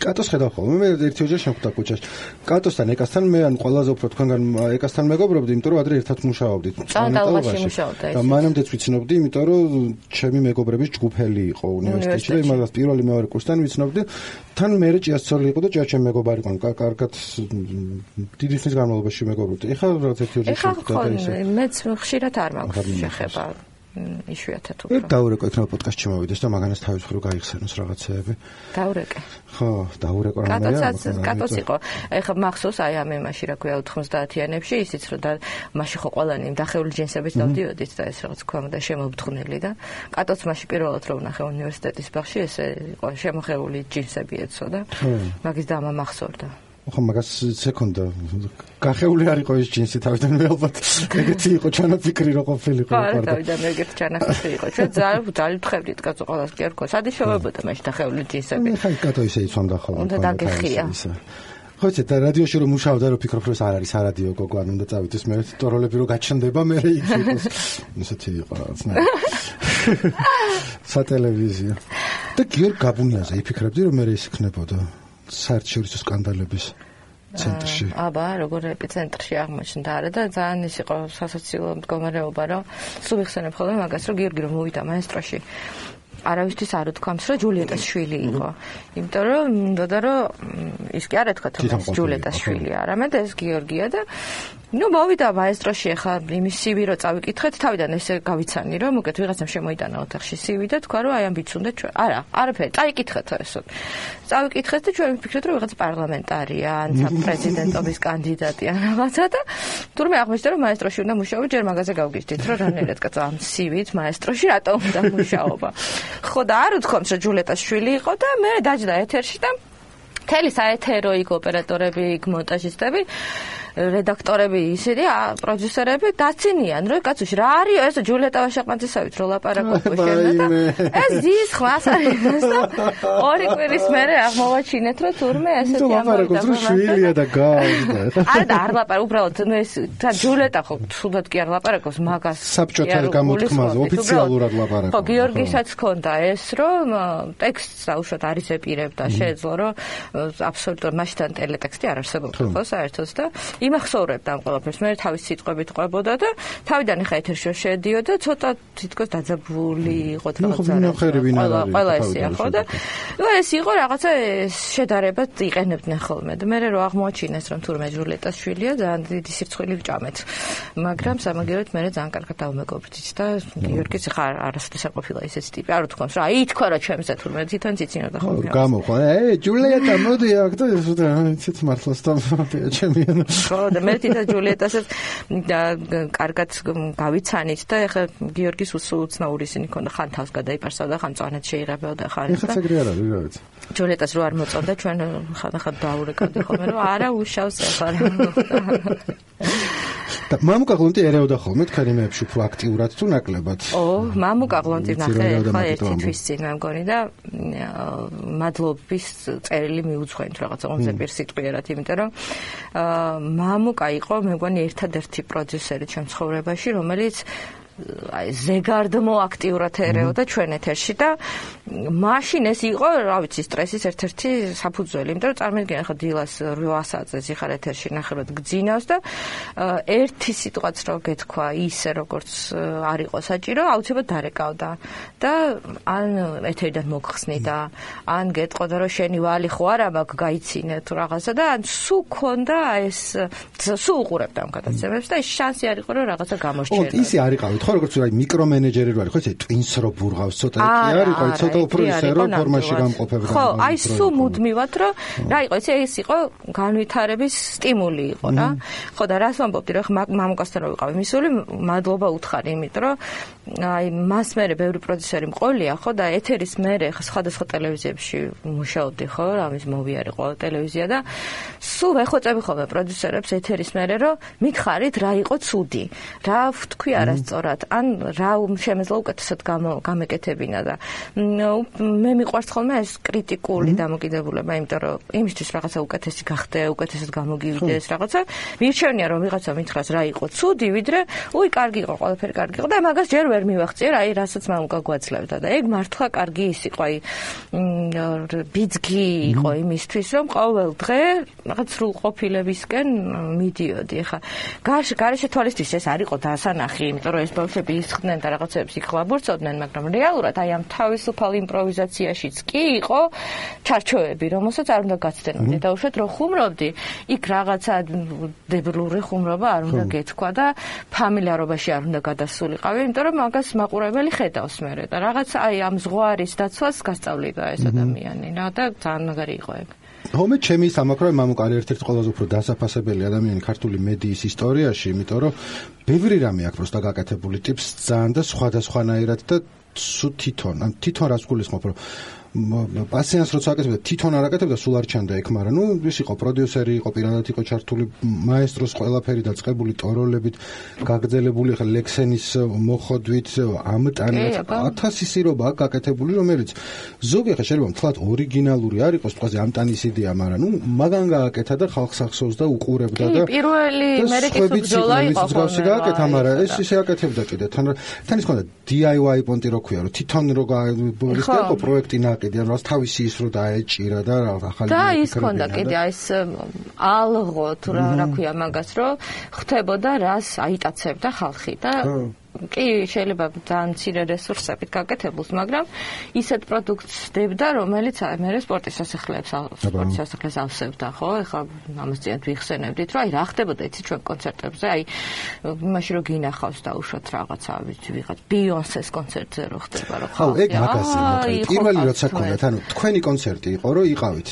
კატოს ხედავ ხოლმე მე ერთი ოჯახი შემხვდა ქუჩაში კატოსთან ეკასთან მე ან ყველაზე უფრო თქვენგან ეკასთან მეგობრობდი იმიტომ რომ ადრე ერთად მუშაობდით და მანამდეც ვიცნობდი იმიტომ რომ ჩემი მეგობრების ჯგუფელი იყო უნივერსიტეტში და იმას პირველი მეორე კურსთან ვიცნობდი. თან მე ჭიასწორი იყო და ჭიაჩემ მეგობარი იყო. კარგად დიდი ხნის განმავლობაში მეგობრობდი. ეხლა რაღაც ერთი ოჯახი შემხვდა და ისე. მეც ხშირად არ მაქვს შეხება იშვიათად უფრო. დაურეკო იქნება პოდკასტში მოვიდეს და მაგანაც თავის მხრივ გაიხსენოს რაღაცეები. დაურეკე. ხო, დაურეკო რა მე. კატოც კატოც იყო. ეხლა მახსოვს აი ამ იმაში რა ქვია 90-იანებში ისიც რომ და მაშინ ხო ყველანი დახეული ჯინსებით დავდიოდით და ეს რაღაც ქვემო და შემობთხნელი და კატოც მაშინ პირველად რომ ნახე უნივერსიტეტის ბაღში ესე იყო შემოხეული ჯინსები ეცოდა. მაგის დამა მახსოვდა. ხო მაგას სეკუნდა გახეული არ იყო ეს ჯინსი თავიდან მე ალბათ ეგეთი იყო ჩანაფიქრი რო ყოფილიყო ხო თავიდან ეგეთი ჩანაფიქრი იყო. ჩვენ ძალიან ვთხევდით კაცო ყოველას კი არ ხო სადი შევებოდა მაშინ დახეული ჯინსები. ხა კატო ისე იცვამდა ხო უნდა დაგეხია. ხო იცი და რადიოში რომ მუშაობდა რომ ფიქრობ რომ არ არის არადიო გოგო ან უნდა წავიდეს მე ტოროლები რომ გაჩნდება მე იქ იყოს. ისეთი იყო რაღაცნა *laughs* სატელევიზიო და გიორგ გაბუნიაზე იფიქრებდი რომ მე ის იქნებოდა საერთაშორისო სკანდალების ცენტრში. აბა, როგორ ეპიცენტრში აღმოჩნდა არა და ძალიან ის იყო სასოციალო მდგომარეობა, რომ სულ იხსენებ ხოლმე მაგას, რომ გიორგი რომ მოვიდა მაესტროში. არავისთვის არ უთქვამს, რომ ჯულიეტას შვილი იყო. იმიტომ რომ მინდოდა რომ ის კი არ ეთქვა თუ ჯულიეტას შვილი, არამედ ეს გიორგია და ну მოვიდა მაესტროში ახლა იმის CV რო წავიკითხეთ თავიდან ესე გავიცანი რომ უკეთ ვიღაცამ შემოიტანა ოთახში CV და თქვა რომ აი ამბიც უნდა ჩვენ არა არაფერი წაიკითხეთ ესო წავიკითხეთ და ჩვენ ვფიქრეთ რომ ვიღაც პარლამენტარია ან საპრეზიდენტობის კანდიდატი ან რაღაცა და თურმე აღმოჩნდა რომ მაესტროში უნდა მუშაობა ჯერ მაგაზე გავგიჟდით რომ რანერად კაცო ამ CV-ით მაესტროში რატომ უნდა მუშაობა ხო და არ უთქვამს რომ ჯულეტას შვილი იყო და მე დაჯდა ეთერში და თელი საეთერო იქ ოპერატორები იქ მონტაჟისტები რედაქტორები ისინი პროდიუსერები დაცინიან რომ კაცო რა არისო? ეს ჯულეტა ვაშაყმაძისავით რო ლაპარაკობ *laughs* შენა და ეს ის ხმას არის და ორი კვირის მერე აღმოვაჩინეთ რომ თურმე ესეთი ამბავი რომ შვილია და გავიდა *laughs* არა და არ ლაპარაკ უბრალოდ ეს და ჯულეტა ხო თუდად კი არ ლაპარაკობს მაგას საბჭოთა გამოთქმაზე ოფიციალურად ლაპარაკობს ხო გიორგისაც ქონდა ეს რომ ტექსტს აუშვათ არის ეპირებდა შეეძლო რომ აბსოლუტურად მასთან ტელეტექსტი არ არსებობდა ხო საერთოდ და იმახსოვრებდა ამ ყველაფერს. მე თავის სიტყვებით ყვებოდა და თავიდან ხა ეთერში შედიოდა, ცოტა თითქოს დაძაბული იყო რაღაცა. ყველა ყველა ესია ხო და ეს იყო რაღაცა შედარება იყენებდნენ ხოლმე და მე რო აღმოაჩინეს რომ თურმე ჟულეტას შვილია ძალიან დიდი სირცხვილი ვჭამეთ. მაგრამ სამაგიეროდ მე ძალიან კარგად დავმეგობრდით და გიორგის ხა არასოდეს არ ყოფილა ისეთი ტიპი. არ უთქვამს რა, აი თქვა რა ჩემზე თურმე თვითონ ციცინოდა ხოლმე. გამოხვა, ე ჟულეტა მოდი აქ და ეს უდა ციც მართლაც და ჩემი ხო და მე თვითონ ჯულიეტასაც და კარგად გავიცანით და ეხლა გიორგის უცნაური ისინი ქონდა ხან თავს გადაიპარსავდა ხან წვანეთ შეიღებოდა ხან ეხლა ეგრე არ არის რა ვიცი ჯულიეტას რო არ მოწონდა ჩვენ ხან ხან დაურეკავდი ხოლმე რომ არა უშავს ეხლა და მამუკა გლონტი ერეოდა ხოლმე თქვენი მეებში უფრო აქტიურად თუ ნაკლებად? ო მამუკა გლონტი ნახე ხა ერთი თვის წინ მე მგონი და მადლობის წერილი მიუძღვენთ რაღაცა ონზე პირ სიტყვიერად იმიტომ რომ მამუკა იყო მე მგონი ერთადერთი პროდიუსერი ჩემ ცხოვრებაში რომელიც აი ზეგარდმო აქტიურად ერეოდა ჩვენ ეთერში და მაშინ ეს იყო, რა ვიცი, სტრესის ერთ-ერთი საფუძველი, იმიტომ რომ წარმოიდგინე ხა დილას 8 საათზე ზიხარ ეთერში ნახევრად გძინავს და ერთი სიტყვაც რო გეთქვა ისე როგორც არ იყო საჭირო, აუცილებლად დარეკავდა და ან ეთერიდან მოგხსნი და ან გეტყოდა რომ შენი ვალი ხო არა მაგ გაიცინე თუ რაღაცა და ან სუ ქონდა ეს სუ უყურებდა ამ გადაცემებს და ეს შანსი არ იყო რომ რაღაცა გამოჩერდა. ო, ისი არ იყავით ხო როგორც აი მიკრომენეჯერი რო არის ხო ესე ტვინს რო ბურღავს ცოტა კი არ იყო ცოტა უფრო ისე რო ფორმაში გამყოფებდა ხო აი სუ მუდმივად რო რა იყო ესე ეს იყო განვითარების სტიმული იყო რა ხო და რას ვამბობდი რომ მამუკასთან რო ვიყავი? მისული მადლობა უთხარი იმიტომ რომ აი მას მერე ბევრი პროდიუსერი მყოლია ხო და ეთერის მერე სხვადასხვა ტელევიზიებში მუშაობდი ხო რამის მოვიარე ყველა ტელევიზია და სულ ეხოწები ხოლმე პროდიუსერებს ეთერის მერე რომ მითხარით რა იყო ცუდი რა ვთქვი არასწორად ან რა შემეძლო უკეთესად გამეკეთებინა და მე მიყვარს ხოლმე ეს კრიტიკული დამოკიდებულება, იმიტომ რომ იმისთვის რაღაცა უკეთესი გახდე, უკეთესად გამოგივიდეს რაღაცა, მირჩევნია რომ ვიღაცა მითხრას რა იყო ცუდი, ვიდრე უი კარგი იყო, ყველაფერი კარგი იყო და მაგას ჯერ ვერ მივახციე, აი რასაც მამუკა გვაძლევდა და ეგ მართლა კარგი ის იყო, აი ბიძგი იყო იმისთვის, რომ ყოველ დღე რაღაც სრულყოფილებისკენ მიდიოდი. ეხა გარშე გარშე თვალისთვის ეს არ იყო დასანახი, იმიტომ რომ ეს ბავშვები ისხდნენ და რაღაცებს იქ ლაბორწოდნენ, მაგრამ რეალურად აი ამ თავისუფალ იმპროვიზაციაშიც კი იყო ჩარჩოები, რომელსაც არ უნდა გაცდენოდი და უშუალოდ რო ხუმრობდი, იქ რაღაცა დებლური ხუმრობა არ უნდა გეთქვა და ფამილიარობაში არ უნდა გადასულიყავი, იმიტომ რომ მაგას მაყურებელი ხედავს მე და რაღაც აი ამ ზღვარის დაცვას გასწავლიდა ეს ადამიანი. რა და ძალიან მაგარი იყო ეგ. ხომე ჩემი სამაკრო მამუკარი ერთ-ერთი ყველაზე უფრო დასაფასებელი ადამიანი ქართული მედიის ისტორიაში, იმიტომ რომ ბევრი რამე აქვს პროსტა გაკეთებული ტიპს ძალიან და სხვადასხვანაირად და თვითონ, ან თვითონ რას გულისხმობ, რომ პასიანს როცა აკეთებდა თვითონ არ აკეთებდა სულ არ ჩანდა ეგ მაგრამ ნუ ის იყო პროდიუსერი იყო პირადად იყო ჩართული მაესტროს ყველაფერი დაწყებული ტოროლებით გაგძელებული ხა ლექსენის მოხოდვით ამტანეთ 1000 სირობა გაკეთებული რომელიც ზოგი ხა შეიძლება თქვათ ორიგინალური არ იყოს თქვათ ამტანის იდეა მაგრამ ნუ მაგან გააკეთა და ხალხს ახსოვს და უყურებდა და პირველი მერეკის ბრძოლა იყო ხოლმე გააკეთა მაგრამ ეს ისე აკეთებდა კიდე. თან თან ის ქონდა DIY პონტი რო ქვია რომ თვითონ რო გაიგო პროექტი ნა კიდე რას თავისი ის რო დაეჭირა და ახალი და ის ქონდა კიდე ეს ალღო თუ რა რა ქვია მაგას რო ხვდებოდა რას აიტაცებდა ხალხი და კი შეიძლება ძალიან მცირე რესურსებით გაკეთებულს, მაგრამ ისეთ პროდუქტს დებდა, რომელიც აი მე სპორტის სასახლეებს სპორტის სასახლეს ავსებდა, ხო? ეხლა ამას ძიანთ ვიხსენებდით, რომ აი რა ხდებოდა იცი ჩვენ კონცერტებზე, აი იმაში რომ გინახავს და უშოთ რაღაცა, ვიღაც ბიონსეს კონცერტზე რო ხდება, რომ ხო? ეგ მაგასი, მაგრამ პირველი როცა ქონდათ, ანუ თქვენი კონცერტი იყო, რომ იყავით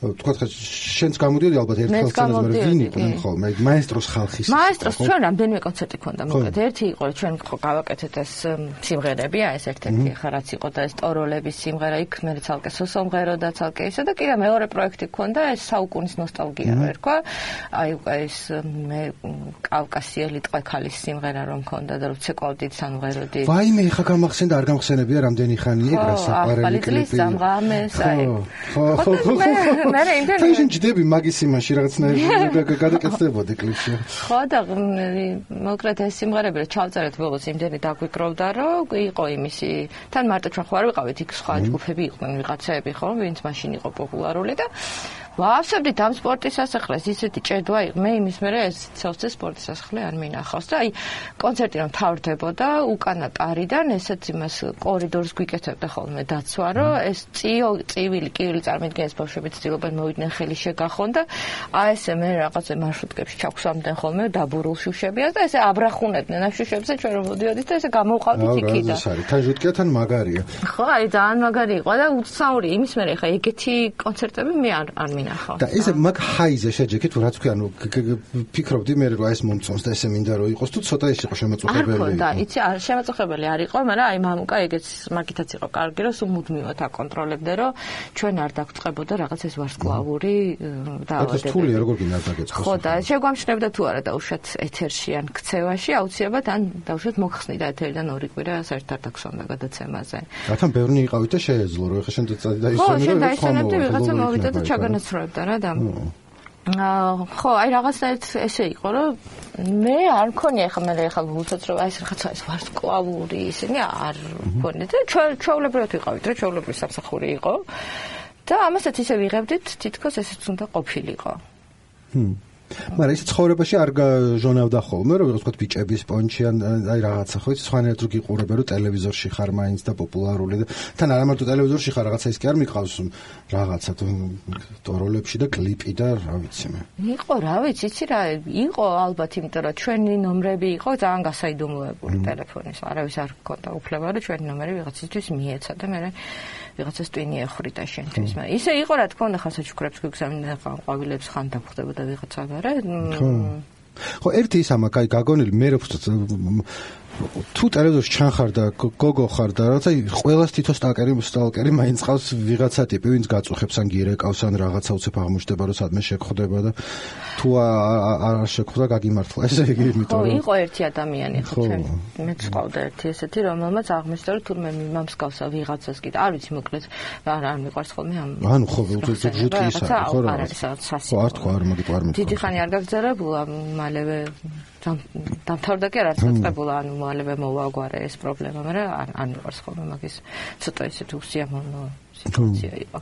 თქვა შენც გამოდიოდი ალბათ ერთხელ სცენაზე მე ვინ იყვნენ ხო მე მაესტროს ხალხის მაესტროს ჩვენ რამდენიმე კონცერტი ქონდა მოკლედ. ერთი იყო ჩვენ ხო გავაკეთეთ ეს სიმღერები აი ეს ერთ-ერთი ხა რაც იყო და ეს ტოროლების სიმღერა იქ მე ცალკე სოსომღერო და ცალკე ისე და კიდე მეორე პროექტი ქონდა ეს საუკუნის ნოსტალგია რო ერქვა აი უკვე ეს მე კავკასიელი ტყვექალის სიმღერა რომ ქონდა და რო ცეკვავდით სამღეროდი. ვაიმე ხა გამახსენდა არ გამახსენებია რამდენი ხანია ეგ რა საყარელი კლიპი. ხო ხო ხო მე რა იმდენ ფეშენ ჯდები მაგის იმაში რაღაცნაირად გადაკეთდებოდი კლიპში ხო და მოკლედ ეს სიმღერები რომ ჩავწერეთ ბოლოს იმდენი დაგვიკროვდა რომ იყო იმისი თან მარტო ჩვენ ხო არ ვიყავით იქ სხვა ჯგუფები იყვნენ ვიღაცები ხო? ვინც მაშინ იყო პოპულარული და ვაავსებდით ამ სპორტის სასახლეს. ისეთი ჭედვა იყო მე იმის მერე ეს ცელცე სპორტის სასახლე არ მინახავს და აი კონცერტი რომ თავრდებოდა უკანა კარიდან ესეც იმას კორიდორს გვიკეთებდა ხოლმე დაცვა რომ ეს წიო წივილი კივილი წარმოიდგენს ბავშვები ცდილობენ მოვიდნენ ხელი შეგახონ და აი ესე მე რაღაცე მარშრუტკებში ჩაგვსამდნენ ხოლმე დაბურულ შუშებიას და ესე აბრახუნებდნენ. ამ შუშებზე ჩვენ რომ მოდიოდით და ესე გამოვყავდით იქიდან. რა არის თან ჟუტკია თან მაგარია. ხო აი ძალიან მაგარი იყო და უცაური იმის მერე ხა ეგეთი კონცერტები მე არ არ მინახავს. და ესე მაგ ჰაიზე შეჯექით რაც ქვია ნუ ფიქრობდი მე რომ ეს მომწონს და ესე მინდა რომ იყოს თუ ცოტა ის იყო შემოწუხებელი. არ ხო და იცი არ შემოწუხებელი არ იყო, მაგრამ აი მამუკა ეგეც მაგითაც იყო კარგი რომ სულ მუდმივად აკონტროლებდე რომ ჩვენ არ დაგწყებოდა რაღაც ეს ვარსკვლავური დაავადებები. ეს თულია როგორ გინდა დაგეწყოს. ხო და შეგვამშნებდა თუ არა დაუშვათ ეთერში ან ქცევაში აუცილებლად ან დაუშვათ მოხსნიდა ეთერიდან ორი კვირა საერთოდ დაქსონდა გადაცემაზე. რატომ ბევრი იყავით და შეეძლო რომ ეხლა შენ და ისე რომ ხო შენ დაიწყე ვიღაცა მოვიდა და ჩაგანაც ვსწრებდა რა და აა ხო, აი რაღაცნაირად ესე იყო, რომ მე არ მქონია ხა მე ხა ვუცოთ რომ აი ეს რაღაცა ეს ვარსკვლავური ისინი არ მქონია და ჩვენ ჩვეულებრივად ვიყავით რა, ჩვეულებრივი სამსახური იყო. და ამასაც ისე ვიღებდით, თითქოს ესეც უნდა ყოფილიყო. ჰმ. მაგრამ ის ცხოვრებაში არ გაჟონავდა ხოლმე რომ ვიღაც თქვა ბიჭების პონჩი ან აი რაღაცა ხო იცი სხვანაირად რო გიყურებე რომ ტელევიზორში ხარ მაინც და პოპულარული და თან არა მარტო ტელევიზორში ხარ რაღაცა ის კი არ მიყავს რაღაცა ტოროლებში და კლიპი და რა ვიცი მე. იყო რა ვიცი იცი რა იყო ალბათ იმიტომ რომ ჩვენი ნომრები იყო ძალიან გასაიდუმლოებული ტელეფონის არავის არ გქონდა უფლება რომ ჩვენი ნომერი ვიღაცისთვის მიეცა და მე ვიღაცას ტვინი ეხრიდა შენთვის მაგრამ ისე იყო რა თქმა უნდა ხან საჩუქრებს გვიგზავნიდნენ ხან ყვავილებს ხან დაგხვდებოდა ვიღაცა არა? ხო, ერთი ის ამა, კაი, გაგონილი მე რო თუ ტელევიზორში ჩანხარ და გოგო ხარ და რაღაცა ყოველას თითო სტალკერი სტალკერი მაინც ყავს ვიღაცა ტიპი ვინც გაწუხებს ან გირეკავს ან რაღაცა უცებ აღმოჩნდება რომ სადმე შეგხვდება და თუ არ შეგხვდა გაგიმართლა. ესე იგი იმიტომ რომ იყო ერთი ადამიანი ხო მეც ყავდა ერთი ესეთი რომელმაც აღმოჩნდა რომ თურმე მიმამს გავსა ვიღაცას კიდე არ ვიცი მოკლედ არ არ მიყვარს ხოლმე ამ ანუ ხო ჟუტკი ისა ხო რა ხო არ თქვა არ მაგით არ მიყვარს დიდი ხანი არ გაგზარებულა მალევე დამთავრდა კი არ აღწებულა ანუ მალევე მოვაგვარე ეს პრობლემა მაგრამ არ არ მიყვარს ხოლმე მაგის ცოტა ისეთ უსიამოვნო სიტუაცია იყო.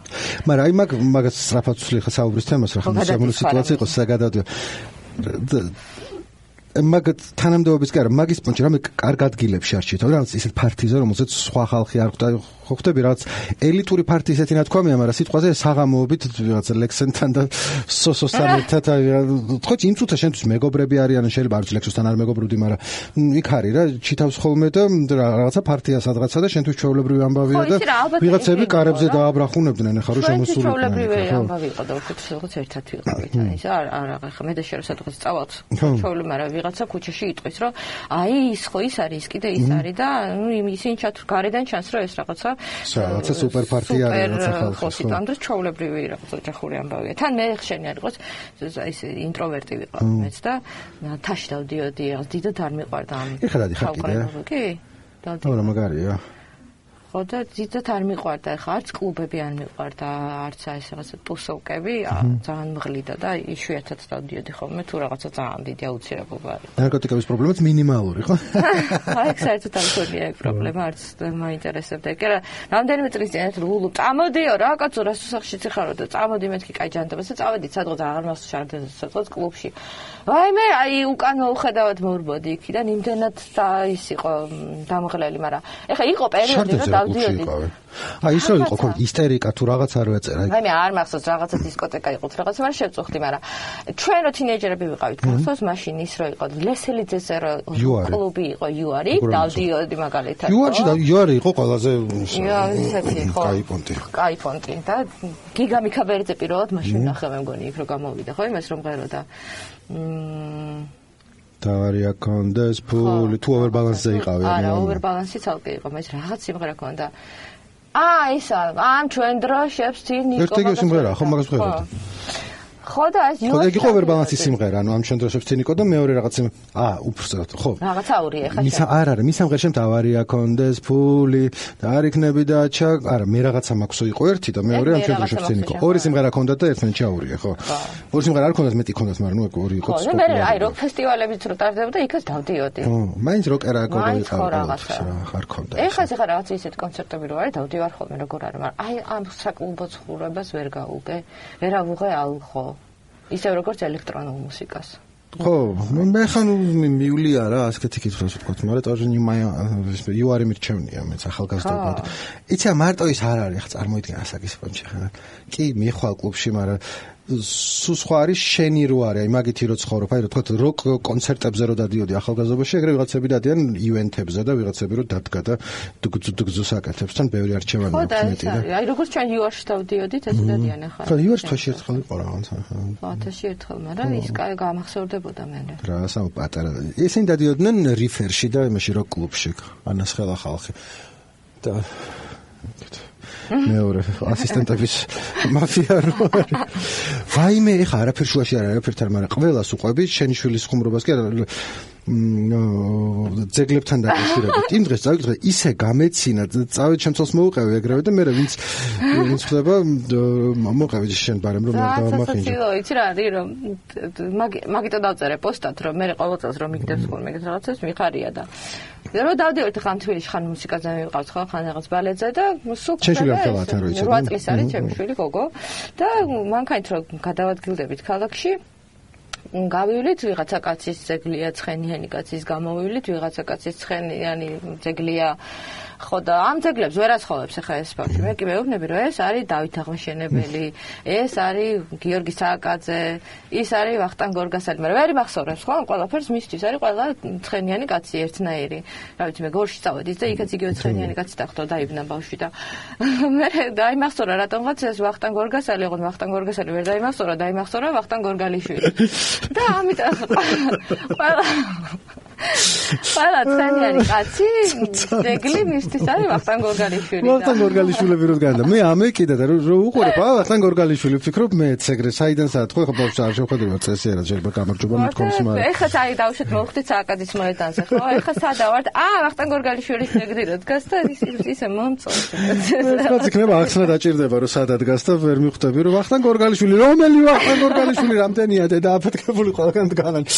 მაგრამ აი მაგ მაგას სწრაფად ვცვლი ხა საუბრის თემას რა ხომ შემონო სიტუაცია იყო საგადადო მაგ თანამდებობის არა მაგის პონჩი რამე კარგ ადგილებში არჩით რა ისეთ პარტიზა რომელსაც სხვა ხალხი არ ხვდა ხო ხვდები რაღაც ელიტური პარტიის ეთი ნათქვამია მაგრამ სიტყვაზე საღამოობით რაღაც ლექსენთან და სოსოსთან ერთად ხო იმ წუთა შენთვის მეგობრები არიან შეიძლება არც ლექსოსთან არ მეგობრუდი მაგრამ იქ არის რა ჩითავს ხოლმე და რაღაცა პარტია სადღაცა და შენთვის ჩვეულებრივი ამბავია და ვიღაცები კარებზე დააბრახუნებდნენ ახლა რომ შემოსული ჩვეულებრივი ამბავი იყო და უფრო რაღაც ერთად ვიყავით აი ეს არ არ ახლა მე და შენ სადღაც წავალთ. ჩვეულებრივი მაგრამ ვიღაცა ქუჩაში იტყვის რომ აი ის ხო ის არის ის კიდე ის არის და ნუ ისინი ჩათ გარედან ჩანს რომ ეს რაღაცა რაღაცა სუპერ პარტია არის რაღაცა ხალხი ხო სიტყვამ და ჩაულებრივი რაღაცა ოჯახური ამბავია. თან მე ხშენი არ იყოს ის ინტროვერტი ვიყავ მეც და თაში დავდიოდი დიდად არ მიყვარდა ამ ეხლა დადი ხარ კიდე. კი? დავდი რა მაგარია ხო და ძირითადად არ მიყვარდა ხა არც კლუბები არ მიყვარდა არც აი ეს რაღაცა ტუსოვკები ძალიან მღლიდა და იშვიათად დავდიოდი ხოლმე თუ რაღაცა ძალიან დიდი აუცილებლობა არის ნარკოტიკების პრობლემაც მინიმალური ხო? აი ეს საერთოდ არ მქონია ეგ პრობლემა არც მაინტერესებდა. კი რა რამდენიმე წლის წინ ლულუ წამოდიო რა კაცო რა სუსახში ციხარო და წამოდი მეთქი კაი ჯანდაბას და წავედი სადღაც აღარ მასშარდე სადღაც კლუბში. აი მე აი უკან მოუხედავად მორბოდი იქიდან იმდენად ის იყო დამღლელი მაგრამ ეხა იყო პერიოდი რომ დავდიოდი აი ისო იყო ხო ისტერიკა თუ რაღაც არ ვეწერა აი. მე არ მახსოვს რაღაცა დისკოტეკა იყო რაღაცა მაგრამ შევწუხდი მაგრამ ჩვენ რო თინეიჯერები ვიყავით გახსოვს მაშინ ის რო იყო ლესელიძეზე რო კლუბი იყო იუარი დავდიოდი მაგალითად იუარში და იუარი იყო ყველაზე ისეთი ხო კაი პონტი. კაი პონტი და გიგა მიქაბერიძე პირველად მაშინ ნახე მე მგონი იქ რო გამოვიდა ხო იმას რომ ღეროდა და არია კონდეს ფული. თუ ოვერბალანსზე იყავი არა ოვერბალანსი ცალკე იყო მე რაღაც სიმღერა ქონდა. აა ისა ამ ჩვენ დროშებს თინ ნიკო ერთ ეგ სიმღერა ხო მაგას ხედავ ხო და ეს ხო ეგ იყო ვერბალანსის სიმღერა ანუ ამ შემთხვევაში ცინიკო და მეორე რაღაც აა უბრალოდ ხო. რაღაც აური ეხა მის არ არა მის ამღერ შემთ ავარია კონდეს ფული და არ იქნები და ჩა არა მე რაღაცა მაქვსო იყო ერთი და მეორე ამ შემთხვევაში ცინიკო ორი სიმღერა ქონდა და ერთმანეთში აურია ხო. ორი სიმღერა არ ქონდა მეტი ქონდა მაგრამ ნუ ეგ ორი იყო ხო მე აი როკ ფესტივალებიც რო ტარდებოდა იქაც დავდიოდი. ხო მაინც როკერა გოგო იყო ხარ ქონდა ეხა ეხა. რაღაც ისეთ კონცერტები რო არის დავდივარ ხოლმე როგორ არის მაგრამ აი ამ საკლუბო ცხოვრებას ვერ გაუგე ვერა ვუღე ალხო ისე როგორც ელექტრონულ მუსიკას. ხო, მე ხან მივლია რა, ასეთი კითხვა ვთქვა, მაგრამ ტოჟინი მაი იუარი მირჩევნია მეც ახალგაზრდობად. იცი მარტო ის არ არის, ხა წარმოიდგინე ასაკის პონჩი ხა. კი, მიხვალ კლუბში, მაგრამ სუ სხვა არის შენი რო არის? აი მაგითი რო ცხოვრობ აი რო თქვა როკ კონცერტებზე რო დადიოდი ახალგაზრდობაში ეგრე ვიღაცები დადიან ივენთებზე და ვიღაცები რო დადგა და დგზუს აკეთებს თან ბევრი არჩევანი აქვს მეტი და აი როგორც ჩვენ იუარში დავდიოდით ესე დადიან ახლა. ხო იუარში თვაში ერთხელ იყო რაღაც ხო თვაში ერთხელ მაგრამ ის კაი გამახსოვრდებოდა მე რა სამ პატარა. ისინი დადიოდნენ რიფერში და იმაში რო კლუბში ანასხელა ხალხი. და მეორე ასისტენტების მაფია რო ვაიმე ეხა არაფერ შუაში არ არაფერთან მაგრამ ყველას უყვები შენი შვილის ხუმრობას კი არა ძეგლებთან დაკავშირებით. იმ დღეს წავიდე ისე გამეცინა, წავედ ჩემწოს მოუყევი ეგრევე და მე რა ვინც ვინც ხდება მოყევი შენ ბარემ რომ დავამახინჯე. რა იცი რა არის რომ მაგიტო დავწერე პოსტად რომ მე ყოველ წელს რომ მიგდებს ხოლმე რაღაცას მიხარია და რომ დავდივართ ხან თბილისში ხან მუსიკაზე მივიყავთ ხო ხან რაღაც ბალეტზე და სულ იცი 8 წლის არის ჩემი შვილი გოგო. და მანქანით რომ გადავადგილდებით ქალაქში გავივლით ვიღაცა კაცის ძეგლია ცხენიანი კაცის გამოვივლით ვიღაცა კაცის ცხენიანი ძეგლია ხო და ამ ძეგლებს ვერ ასხოვებს ახლა ეს ბავშვი. მე კი მეუბნები რომ ეს არის დავით აღმაშენებელი, ეს არის გიორგი სააკაძე, ის არის ვახტანგ გორგასალი, მაგრამ ვერ მახსოვრებს ხო? ყველაფერს მისთვის არის ყველა ცხენიანი კაცი ერთნაირი. რა ვიცი მე გორში წავედი და იქაც იგივე ცხენიანი კაცი დახვდა დაიბნა ბავშვი და *laughs* მე დაიმახსოვრა რატომღაც ეს ვახტანგ გორგასალი, ოღონდ ვახტანგ გორგასალი ვერ დაიმახსოვრა, დაიმახსოვრა ვახტანგ გორგალიშვილი. *laughs* და ამიტომ ყველა ყველა ცხენიანი *laughs* კაცი ძეგლი მისთვის არის ვახტანგ გორგალიშვილი ვახტანგ გორგალიშვილები რო განდა მე ამე კიდე და რო უყურებ *laughs* აა ვახტანგ გორგალიშვილი ვფიქრობ მე ეგრე საიდან საათ ხო ხო ბავშვი არ შეხვედრება წესიერად შეიძლება გამარჯობა მეთქონს მაგრამ ეხლა აი დავუშვით მოვხდით სააკადის მოედანზე ხო? ეხლა სადა ვარ აა ვახტანგ გორგალიშვილის ეგრე რო დგას და ის ისე მომწონს. ეს იქნება ახსნა დაჭirdება რომ სადა დგას და ვერ მიხვდები რომ ვახტანგ გორგალიშვილი რომელი ვახტანგ გორგალიშვილი რამდენია და აფეთქებული ყველგან დგანან *laughs*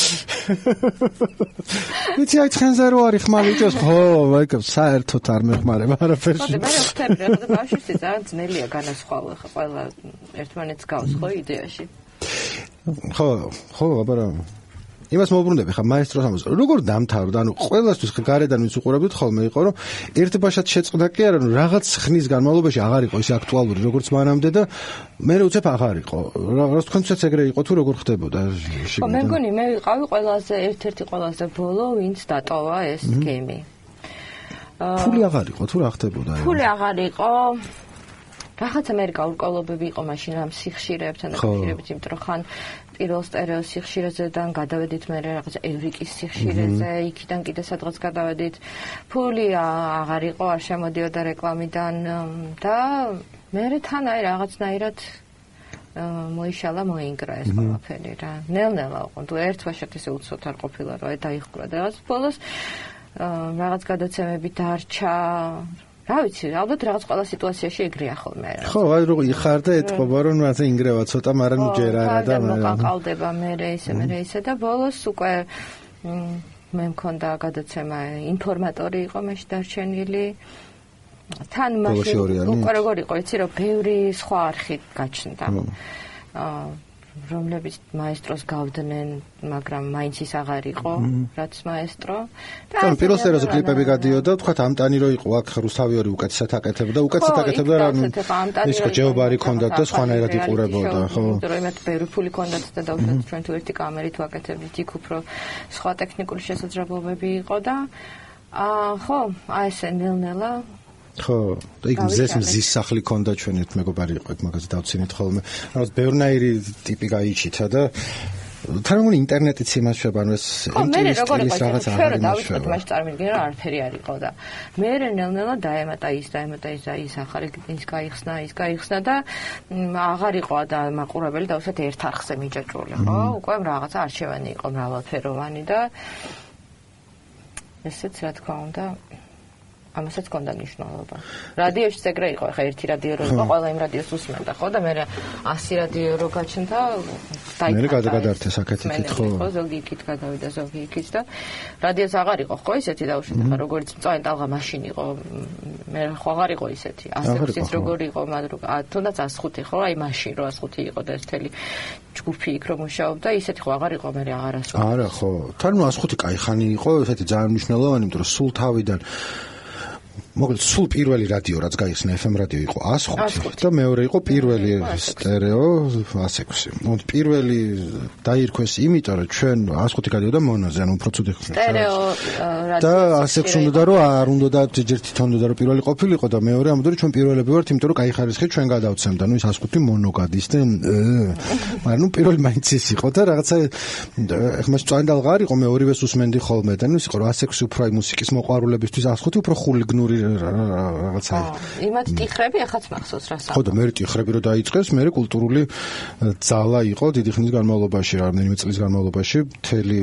ვიცი აი ცხენზე რო არის ხმალი ჭოს *laughs* ხო აი საერთოდ არ მეხმარება არაფერში. ხო მე ვხდები რა და ბავშვი ძალიან ძნელია განასხვავა ხო ყველა ერთმანეთს გავს ხო იდეაში? ხო ხო აბარა იმას მოუბრუნდები ხა მაესტროს ამას როგორ დამთავრდა ანუ ყოველასთვის ხა გარედან ვინც უყურებდით ხოლმე იყო რომ ერთ ბაშად შეწყდა კი არა რომ რაღაც ხნის განმავლობაში აღარ იყო ის აქტუალური როგორც მანამდე და მე უცებ აღარ იყო. რა თქვენცაც ეგრე იყო თუ როგორ ხდებოდა? ხო მე მგონი მე ვიყავი ყველაზე ერთ-ერთი ყველაზე ბოლო ვინც დატოვა ეს გეიმი ფული აღარ იყო თუ რა ხდებოდა ფული აღარ იყო. რაღაცა მე გაურკვევლობები იყო მაშინ ამ სიხშირეებთან დაკავშირებით იმიტომ რომ ხან პირველ სტერეო სიხშირეზედან გადავედით მე რაღაც ევრიკის სიხშირეზე, იქიდან კიდე სადღაც გადავედით. ფული აღარ იყო, არ შემოდიოდა რეკლამიდან და მე თან აი რაღაცნაირად მოიშალა მოინგრა ეს ყველაფერი რა. ნელ-ნელა იყო. თუ ერთ ვაშად ისე უცოთ არ ყოფილა რა, დაიხკრა და რაღაც ბოლოს რაღაც გადაცემები დარჩა რა ვიცი, ალბათ რაღაც ყველა სიტუაციაში ეგრეა ხოლმე. ხო, აი როგორ იხარ და ეთყობა რომ ასე ინგრევა ცოტა, მაგრამ ჯერ არა და მე მოკალდება მე ისე მე ისე და ბოლოს უკვე მე მქონდა გადაცემა ინფორმატორი იყო მეში დარჩენილი. თან მაშინ უკვე როგორ იყო, იცი რომ ბევრი სხვა არხი გაჩნდა. აა რომლებიც მაესტროს გავდნენ, მაგრამ მაინც ის აღარ იყო, რაც მაესტრო. და პირველ სერიაში კლიპები გადიოდა, თქვა ამტანი რო იყო, აქ რუსთავიორი უკეთესად აკეთებდა, უკეთესად აკეთებდა რა ის ხო ჯეობარი ქონდათ და სხვანაირად იყურებოდა, ხო? იმიტომ რომ იმათ ბევრი ფული ქონდათ და დაუშვათ ჩვენ თუ ერთი კამერით ვაკეთებდით, იქ უფრო სხვა ტექნიკური შესაძლებლობები იყო და აა ხო, აი ესე ნელ-ნელა ხო, და იქ მზეს მზის სახლი ქონდა ჩვენ ერთ მეგობარი იყო იქ მაგაზე დავცინით ხოლმე. რაღაც ბევრნაირი ტიპი გაიჩითა და თანამონი ინტერნეტიც იმაშვება, ანუ ეს ინტერნეტის რაღაც აღარ იმაშვება. ჩვენ მაშინ წარმოვიდგინე რომ არაფერი არ იყო და მე ნელ-ნელა დაემატა ის, დაემატა ის ის ახალი ის გაიხსნა, ის გაიხსნა და აღარ იყო და მაყურებელი და უსეთ ერთ არხზე მიჯაჭვული, ხო? უკვე რაღაცა არჩევანი იყო მრავალფეროვანი და ესეც რა თქმა უნდა ამასაც კონდა ნიშნულობა. რადიოშიც ეგრე იყო, ხა ერთი რადიო რო იყო, ყველა იმ რადიოს უსმენდა, ხო და მე 100 რადიო რო გაჩნდა, დაიწყო. მე გადაგადართე საკეთით, ხო? ხო, ზოგი იქით გადავიდა, ზოგი იქით და რადიოც აღარ იყო, ხო, ისეთი დაუშვით, ხა როგორც მწვანე ტალღა მაშინ იყო, მე ხო აღარ იყო ისეთი. ასეც როგორი იყო, მაგრამ თუნდაც 105 ხო, აი მაშინ რო 105 იყო და ეს თელი ჯგუფი იქ რომ მუშაობდა, ისეთი ხო აღარ იყო, მე აღარასო. არა, ხო. თან 105 кай ხანი იყო, ესეთი ძალიან მნიშვნელოვანი, იმიტომ რომ სულ თავიდან მოკლედ სულ პირველი რადიო რაც გაიხსნა FM რადიო იყო 105 და მეორე იყო პირველი სტერეო 106. მოდ პირველი დაირქვეს იმიტომ რომ ჩვენ 105 გადიოდა მონოზე, ანუ უფრო ცუდი ხმ. სტერეო და 106 უნდა რომ არ უნდა ჯერ თვითონ უნდა რომ პირველი ყოფილიყო და მეორე ამბობდი ჩვენ პირველები ვართ, იმიტომ რომ кай ხარისხი ჩვენ გადავცემდა, ну ის 105 მონო გადის და მაგრამ ну პირველი მაინც ის იყო და რაღაცა ეხლა სწანდალღა არ იყო მე ორივეს უსმენდი ხოლმე და ну ის იყო 106 უფრო აი მუსიკის მოყვარულებისთვის 105 უფრო ხულიგნური რაღაცა იმათ ტიხრები ახაც მახსოვს რა ხო და მე ტიხრები რო დაიწყეს მე კულტურული ძალა იყო დიდი ხნის განმავლობაში რამდენიმე წლის განმავლობაში მთელი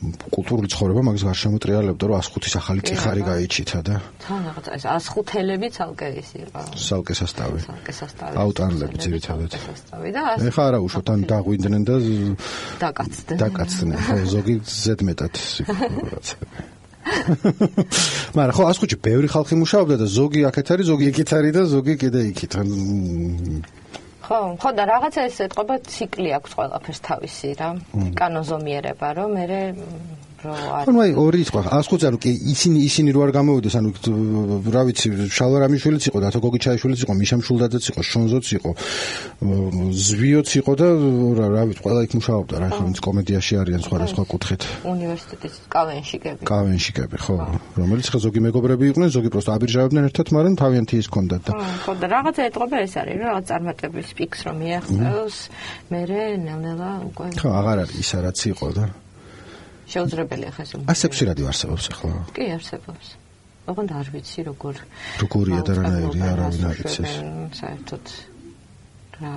კულტურული ცხოვრება მაგის გარშემო ტრიალებდა რომ 105-ის ახალი ტიხარი გაიჩითა და თან რაღაცა ეს 105-ელები ცალკე ის იყო. ცალკე სასტავი ცალკე სასტავი აუტანლები ძირითადად. სასტავი და ეხა არა უშოთ ან დაღვინდნენ და დაკაცდნენ. დაკაცდნენ ხო ზოგი ზედმეტად *laughs* რაღაცა მაგრამ ხო ასხუჩი ბევრი ხალხი მუშაობდა და ზოგი აქეთ არის, ზოგი იქით არის და ზოგი კიდე იქით. ხო, ხო და რაღაცა ეს ეთყობა ციკლი აქვს ყველაფერს თავისი რა. კანონზომიერება, რომ მე რო არ ანუ აი ორი სხვა ასხუც ანუ კი ისინი ისინი რო არ გამოვიდეს ანუ რა ვიცი შალვარამიშვილიც იყო და თოგოგი ჩაიშვილიც იყო მიშამ შულდაძეც იყო შონზოც იყო ზვიოც იყო და რა რა ვიცი ყველა იქ მუშაობდა რა ხო ვინც კომედიაში არიან სხვა სხვა კუთხით. უნივერსიტეტის კავენშიკები კავენშიკები ხო რომელიც ხა ზოგი მეგობრები იყვნენ ზოგი პროსტა აბირჟავდნენ ერთად მაგრამ თავიანთი ის ქონდათ და ხო და რაღაცა ეთყობა ეს არის რა რაღაც წარმატების პიქს რომ მიაღწევს მე ნელ-ნელა უკვე ხო აღარ არის ისა რაც იყო და შეუძლებელია ხა ეს. ასექსი რადიო არსებობს ახლა? კი, არსებობს. ოღონდ არ ვიცი როგორ როგორია და რანაირია, არავინ არ იცის. საერთოდ რა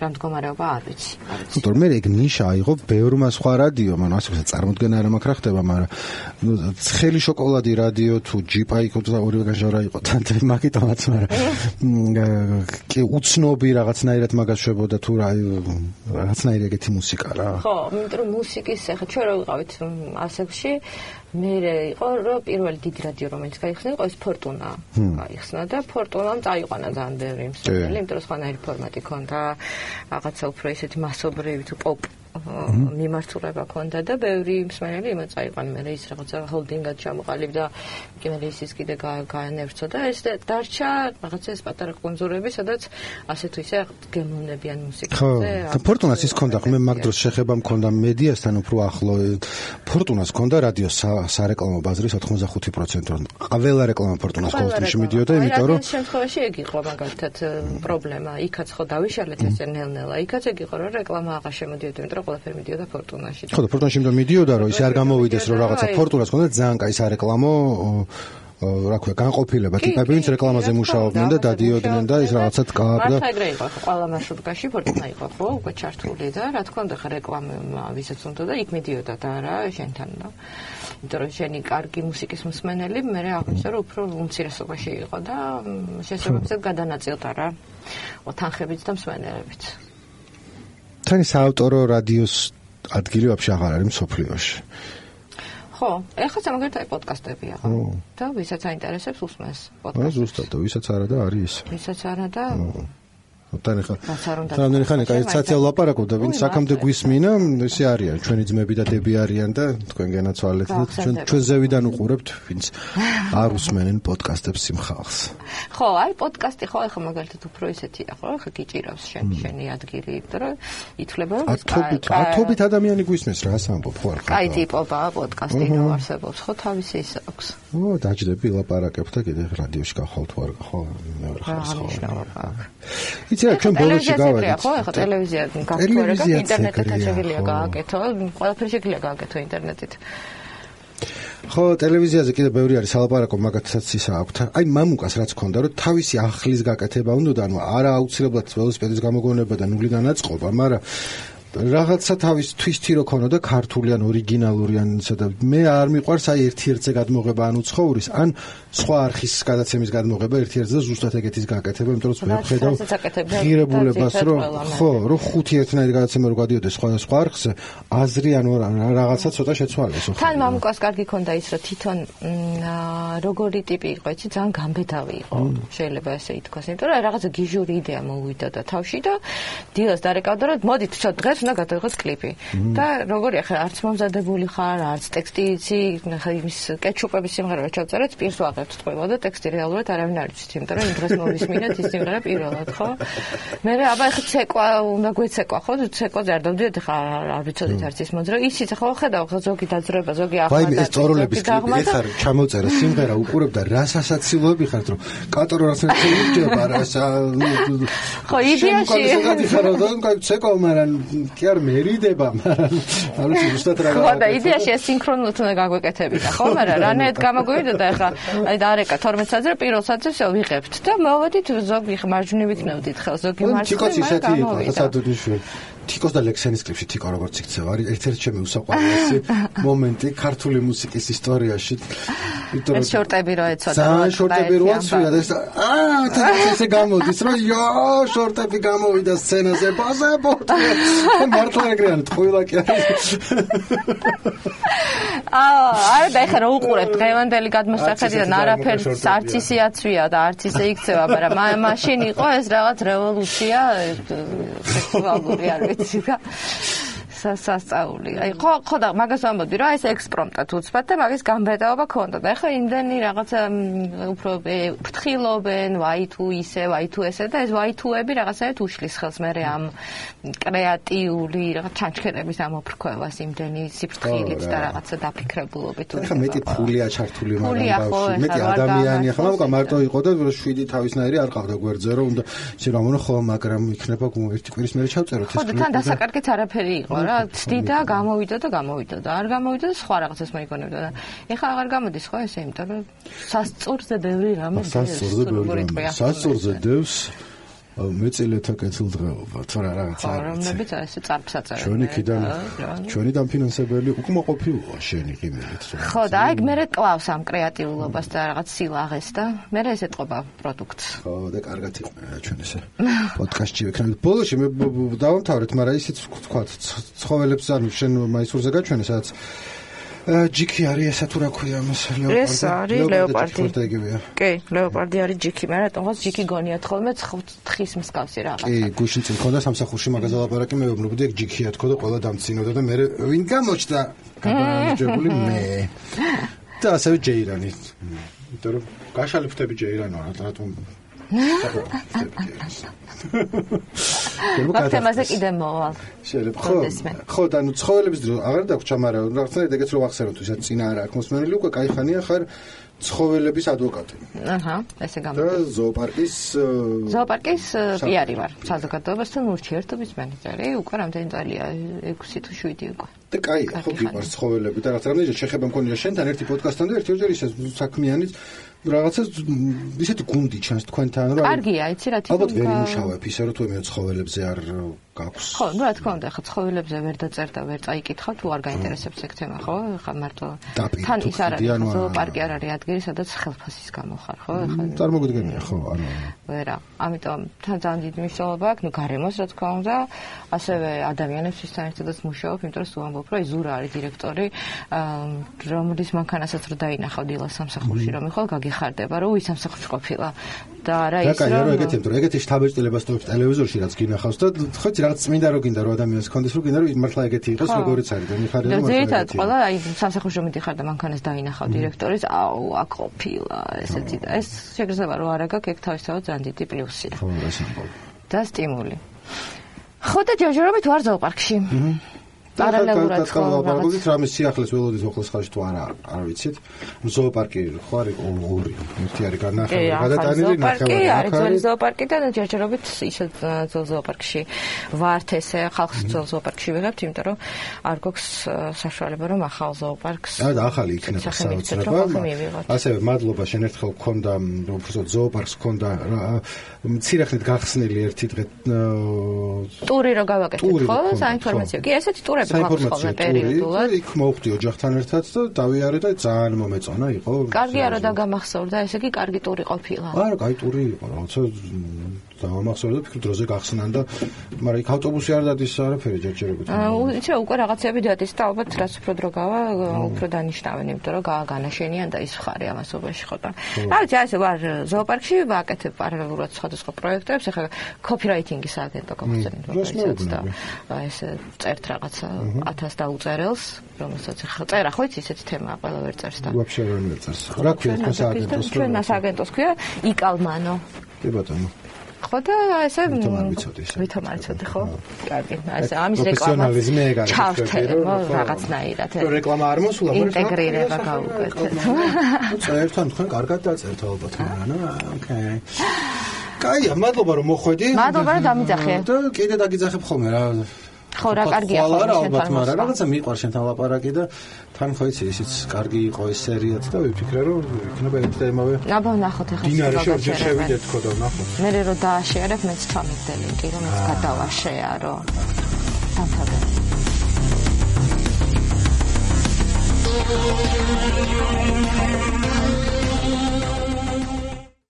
რა მდგომარეობა არ ვიცი. თუმცა მე ეგ ნიშა აიღო ბევრმა სხვა რადიო, ანუ ასე წარმოდგენა არ მაქვს რა ხდება, მაგრამ ნუ ცხელი შოკოლადი რადიო თუ ჯიპა იყო *laughs* და ორივე განჟარა იყო თან მაგიტომაც, მაგრამ კი უცნობი რაღაცნაირად მაგას შვებოდა თუ რა რაღაცნაირი ეგეთი მუსიკა რა. ხო, იმიტომ რომ მუსიკის ახლა ჩვენ რა ვიყავით ასებში მე იყო რომ პირველი დიდი რადიო რომელიც გაიხსნა იყო ეს ფორტუნა. გაიხსნა და ფორტუნამ წაიყვანა ძალიან ბევრი მსმენელი იმიტომ რომ სხვანაირი ფორმატი ქონდა რაღაცა უფრო ისეთი მასობრივი თუ პოპ მიმართულება ქონდა და ბევრი მსმენელი იმას წაიყვანა მე ის რაღაცა ჰოლდინგად ჩამოყალიბდა კი მე ის კიდე გაანერცო და ეს დარჩა რაღაცა ეს პატარა კონზორები სადაც ასე თუ ისე გემოვნებიან მუსიკაზე ხო და ფორტუნას ის ქონდა მე მაგ დროს შეხება მქონდა მედიასთან უფრო ახლო. ფორტუნას ქონდა რადიო სარეკლამო ბაზრის 85% ყველა რეკლამა ფორტუნას ყოველთვის მიდიოდა იმიტომ რომ ამ შემთხვევაში ეგ იყო მაგალითად პრობლემა. იქაც ხო დავიშალეთ ესე ნელ-ნელა. იქაც ეგ იყო რომ რეკლამა აღარ შემოდიოდა იმიტომ რომ ყველაფერი მიდიოდა ფორტუნაში ხო და ფორტუნაში მიდიოდა რომ ის არ გამოვიდეს რომ რაღაცა ფორტუნას ქონდა ძალიან კაი სარეკლამო რა ქვია განყოფილება. ტიპები ვინც რეკლამაზე მუშაობდნენ და დადიოდნენ და ის რაღაცა დგავდა მართლა ეგრე იყო ყველა მარშრუტკაში ფორტუნა იყო ხო უკვე ჩართული და რა თქმა უნდა ხა რეკლამა ვისაც უნდა და იქ მიდიოდა და რა შენთან და იმიტომ რომ შენი კარგი მუსიკის მსმენელი მე აღმოჩნდა რომ უფრო უმცირესობაში იყო და შესაძლოა გადანაწილდა რა. ოთანხებით და მსმენელებით თანი საავტორო რადიოს ადგილი ვაფშე აღარ არის მსოფლიოში ხო, ეხლა სამაგერთა პოდკასტებია ხო? და ვისაც აინტერესებს უსმენს პოდკასტს. ზუსტად ვისაც არა და არის. ვისაც არა და თან ხა თან ხა ნიკა ერთსათი ლაპარაკობ და ვინ საქამდე გვისმინა ესე არიან ჩვენი ძმები და დები არიან და თქვენ გენაცვალეთ და ჩვენ ჩვენ ზევიდან უყურებთ ვინც არ უსმენენ პოდკასტებს იმ ხალხს ხო აი პოდკასტი ხო ახლა მაგალითად უფრო ისეთია ხო ახლა გიჭირავს შენ შენი ადგილი რომ ითვლება რომ ათობით ათობით ადამიანი გვისმენს რა სამბობ ხო არ ხარ აი ტიპობა პოდკასტი ნუ არსებობს ხო თავისი ის აქვს. ო დაждები ლაპარაკებ და კიდე რადიოში გახვალ თუ არ ხო მეორე ხარ ხო იცი რა ჩვენ ბოლოში გავედით ხო? ახლა ტელევიზია გაქცევარება ინტერნეტით შეგვიძლია გააკეთო ყველაფერი შეგვიძლია გააკეთო ინტერნეტით. ხო ტელევიზიაზე კიდე ბევრი არის სალაპარაკო მაგათაც ისა აქვთ. აი მამუკას რაც ქონდა რომ თავისი ახლის გაკეთება უნდა ანუ არა აუცილებლად ველოსიპედის გამოგონება და ნულიდან აწყობა მაგრამ რაღაცა თავის თვისთი რო ქონოდა ქართული ან ორიგინალური ან ისა და მე არ მიყვარს აი ერთ-ერთზე გადმოღება ან უცხოურის ან სხვა არხის გადაცემის გადმოღება ერთ-ერთზე და ზუსტად ეგეთის გაკეთება იმიტომ რომ მე ვხედავ ღირებულებას რომ ხო რომ ხუთი ერთნაირი გადაცემა რო გადიოდეს სხვა სხვა არხზე აზრი ან რაღაცა ცოტა შეცვალეს ხო თან მამუკას კარგი ქონდა ის რომ თვითონ როგორი ტიპი იყო იცი ძალიან გამბედავი იყო შეიძლება ესე ითქვას იმიტომ რომ რაღაცა გიჟური იდეა მოვიდა და თავში და დილას დარეკავდა რომ მოდით ცოტა დღეს უნდა გადაიღოს კლიპი. და როგორი ახლა არც მომზადებული ხარ, არც ტექსტი იცი, ახლა იმის კეჩუპების სიმღერა ჩავწერეთ, პირს ვაღებთ თქვა და ტექსტი რეალურად არავინ არ იცით, იმიტომ რომ იმ დღეს მოვისმინეთ ის სიმღერა პირველად, ხო? მე რა აბა ახლა ცეკვა უნდა გვეცეკვა, ხო? ცეკვაზე არ დავდიოთ ახლა არ ვიცოდით არც ის მოძრა. ისიც ახლა ხედავ ხა ზოგი დაძრება, ზოგი ახლა და ეს წოროლების კლიპი ეხარ ჩამოწერა სიმღერა უყურებდა რა სასაცილოები ხართ რომ კატორო რასაც შეიძლება რა ხო იდეაში ხარ და ცეკვა მაგრამ კი არ მერიდება, მაგრამ არ ვიცი ზუსტად რა ხო და იდეაში ეს სინქრონულად უნდა გაგვეკეთებინა, ხო, მაგრამ რანაირად გამაგვივიდა და ახლა აი დარეკა 12 საათზე პირველ საათზე ვსო ვიღებთ და მოვედით ზოგი მარჯვნივით ნევდით ხელს ზოგი მარჯვნივით ისეთი იყო სასადუნიშვილი თიკოს და ლექსენის კლიპში თიკო როგორც იქცევა არის ერთ-ერთი ჩემი უსაყვარლესი *laughs* მომენტი ქართული მუსიკის ისტორიაში. იმიტომ რომ შორტები რო ეცოდა ძალიან შორტები რო ეცვია და ეს აა *laughs* ესე გამოდის რომ იო შორტები გამოვიდა სცენაზე ბაზებო *laughs* მართლა ეგრეა თქვილა კი არის. აა არა და ეხლა რო უყურებ დღევანდელი გადმოსახედიდან არაფერს არც ისე აცვია და არც ისე იქცევა მაგრამ მაშინ იყო ეს რაღაც რევოლუცია სექსუალური არ ვიცი რა სასწაული. აი ხო ხო და მაგას ვამბობდი რა ეს ექსპრომტად უცბად და მაგის გამბედაობა ქონდა და ახლა იმდენი რაღაცა უფრო ფრთხილობენ ვაი თუ ისე ვაი თუ ესე და ეს ვაი თუები რაღაცაეთ უშლის ხელს მე ამ კრეატიული რაღაც ჩანჩქერების ამოფრქვევას იმდენი სიფრთხილით და რაღაცა დაფიქრებულობით თუ ახლა მეტი ფულია ჩართული მაგრამ ბავშვი მეტი ადამიანი ახლა მაგა მარტო იყო და 7 თავისნაირი არ ყავდა გვერდზე რომ უნდა ისე რა მონა ხო მაგრამ იქნება ერთი კვირის მერე ჩავწეროთ ეს ხო და თან დასაკარგეთ არაფერი იყო რა რა ცდიდა გამოვიდა და გამოვიდა და არ გამოვიდა და სხვა რაღაცას მოიგონებდა და ეხლა აღარ გამოდის ხო ესე იმიტომ რომ სასწორზე ბევრი რამე სასწორზე ბევრი რამე სასწორზე დევს მეწილეთა კეთილდღეობა თუ რა რაღაც არის რომლებიც ასე წარფსაწევენ ჩვენი კიდან ჩვენი დამფინანსებელი უკმაყოფილოა შენი ღიმილით ხო და აი მე კლავს ამ კრეატიულობას და რაღაც სილაღეს და მე ეს ეთყობა პროდუქტს. ხო და კარგად იყო ჩვენ ესე პოდკასტში ვიქნებით ბოლოში მე დავამთავრეთ მაგრამ ისიც ვთქვა ცხოველებს ანუ შენ მაისურზე გაჩვენე სადაც ჯიქი არის ესა თუ რა ქვია მას ლეოპარდი? ეს არის ლეოპარდი კი ლეოპარდი არის ჯიქი მე რატომ ხოს ჯიქი გონიათ ხოლმე თხის მსგავსი რაღაცა. კი გუშინ წინ ხონდა სამსახურში მაგაზე ლაპარაკი მე ვეუბნებოდი ეგ ჯიქია თქო და ყველა დამცინოდა და მე ვინ გამოჩნდა? გამარჯვებული მე. და ასევე ჯეირანი. იმიტომ რომ გაშალიფტები ჯეირანო რატომ მაგთემაზე კიდე მოვალ. შეიძლება ხო. ხო და ნუ ცხოველების დრო აღარ დაგვრჩა, მაგრამ რაღაცნაირად ეგეც რო ვახსენოთ, ვისაც წინა არა აქვს მოსმენელი უკვე кай ხანია ხარ ცხოველების ადვოკატი. აჰა, ესე გამო. და ზოოპარკის ზოოპარკის პიარი ვარ. საზოგადოებასთან ურთიერთობის მენეჯერი, უკვე რამდენი წელია? 6 თუ 7 უკვე. და кай, ხო გიყვარს ცხოველები და რაღაც რამდენი შეხება მქონია შენთან ერთი პოდკასტთან და ერთი ორი ისე საქმიანიც რაღაცა ისეთი გუნდი ჩანს თქვენთან რომ კარგია იცი რა თქმა უნდა ალბათ ვერ იმუშავებ ისე რომ თუ მე ცხოველებზე არ გაქვს. ხო, ну რა თქმა უნდა, ხა ცხოველებზე ვერ დაწერდა, ვერ წაიკითხა თუ არ გაინტერესებს ეგ თემა, ხო? ხა მარტო დაპირ, თან თუ ის არ ხდიან, არის, არა. ზოოპარკი არ არის ადგილი, სადაც ხელფასის გამო ხარ, ხო? ხა წარმოგიდგენია, ხო, ანუ ვერა. ამიტომ თან ძალიან დიდი მნიშვნელობა აქვს, ну გარემოს რა თქმა უნდა, ასევე ადამიანებს ვისთან ერთადაც მუშაობ, იმიტომ რომ სულ ამბობ, რომ აი ზურა არის დირექტორი, აა, რომლის მანქანასაც რო დაინახავ დილას სამსახურში, რომ ეხლა გაგიხარდება, რომ უი სამსახურში ყოფილა. და არა რა ის კაი, რა რომ ეგეთი, იმიტომ რომ ეგეთი შთაბეჭდილებას თორებს ტელევიზორში რაც გინახავს და ხო რაღაც წმინდა რო გინდა რომ ადამიანს კონდეს რო გინდა რომ მართლა ეგეთი იყოს, ხო. როგორიც არის და მიხარია და რომ მართლა ზეითად ყველა აი სამსახურში მიდიხარ და მანქანას დაინახავ დირექტორის, აუ, აქ ყოფილა, ესეთი და ეს შეგრძნება რომ არა გაქვს, ეგ თავისთავად ძალიან დიდი პლუსია ხო, ეს ამბობ. და სტიმული. ხო და ჯერჯერობით ვარ ზოოპარკში. პარალელურად რაღაც. რამე სიახლეს ველოდის ოქლოს ხალხში თუ არა არ ვიცით ზოოპარკი ხო არის ორი ერთი არის კი, განახევარი გადატანილი ნახევარი არის აქ ძველი არის ზოოპარკი და ჯერჯერობით ისეთ ა, ძველ ზოოპარკში ვართ ესე ხალხს ძველ ზოოპარკში ვიღებთ, იმიტომ რომ არ გვაქვს საშუალება რომ ახალ ზოოპარკს და ახალი იქნება საოცრება. ასევე მადლობა შენ ერთხელ გქონდა უბრალოდ ზოოპარკს გქონდა მცირე ხნით გახსნილი ერთი დღე ტური რო გავაკეთეთ, ხო? საინფორმაციო. კი, ესეთი ტურები საინფორმაციო ტური და იქ მოვხდი ოჯახთან ერთად და დავიარე და ძალიან მომეწონა იყო კარგი არა და გამახსოვრდა, ესე იგი კარგი ტური ყოფილა. არა, კაი ტური იყო, რაღაცა დავამახსოვრე და ფიქრობ დროზე გახსნან და მაგრამ იქ ავტობუსი არ დადის არაფერი ჯერჯერობით. აა, იცი რა, უკვე რაღაცები დადის და ალბათ რაც უფრო დრო გავა, უფრო დანიშნავენ, იმიტომ რომ გააგანაშენიან და ის ხარი ამასობაში ხო და. რა ვიცი, ასე ვარ ზოოპარკში ვაკეთებ პარალელურად სხვადასხვა პროექტებს, ახლა კოპირაიტინგის აგენტო მაგალითად და აი ესე წერთ რაღაცა 1000 დაუწერელს, რომელსაც ახლა წერა ხო იცი ესეთი თემაა, ყველა ვერ წერს და ვაფშე არ მიწერს. რა ქვია თქვენ სააგენტოს? ჩვენ მას აგენტოს ქვია იკალმანო. კი ბატონო. ხო და ესე ვითომ არ ვიცოდი ისე. ვითომ არ ვიცოდი ხო? კარგი, ასე ამის პროფესიონალიზმი ეგ არის, ჩავთე, ხო, ხო. რაღაცნაირად. რომ რეკლამა არ მოსულა, მაგრამ ინტეგრირება გავუკეთეთ. ნუ წერთან თქვენ კარგად დაწერთ ალბათ, მაგრამ ნუ ოკეი. კაია, მადლობა რომ მოხვედი. მადლობა, რომ დამიძახე. და კიდე დაგიძახებ ხოლმე რა. ხო, რა კარგია ხოლმე ხოლმე ალბათ, მაგრამ რაღაცა მიყვარ შენთან ლაპარაკი და თან ხო იცი, ისიც კარგი იყო ეს სერიაც და ვიფიქრე რომ იქნება ერთ და იმავე აბა ნახოთ ახლა ორჯერ გაჩერებენ. შევიდეთ ხო და ნახოთ. მე რო დააშერებ, მეც ჩამიგდე ლინკი, რომ მეც გადავაშეა, რომ დამთავრდა.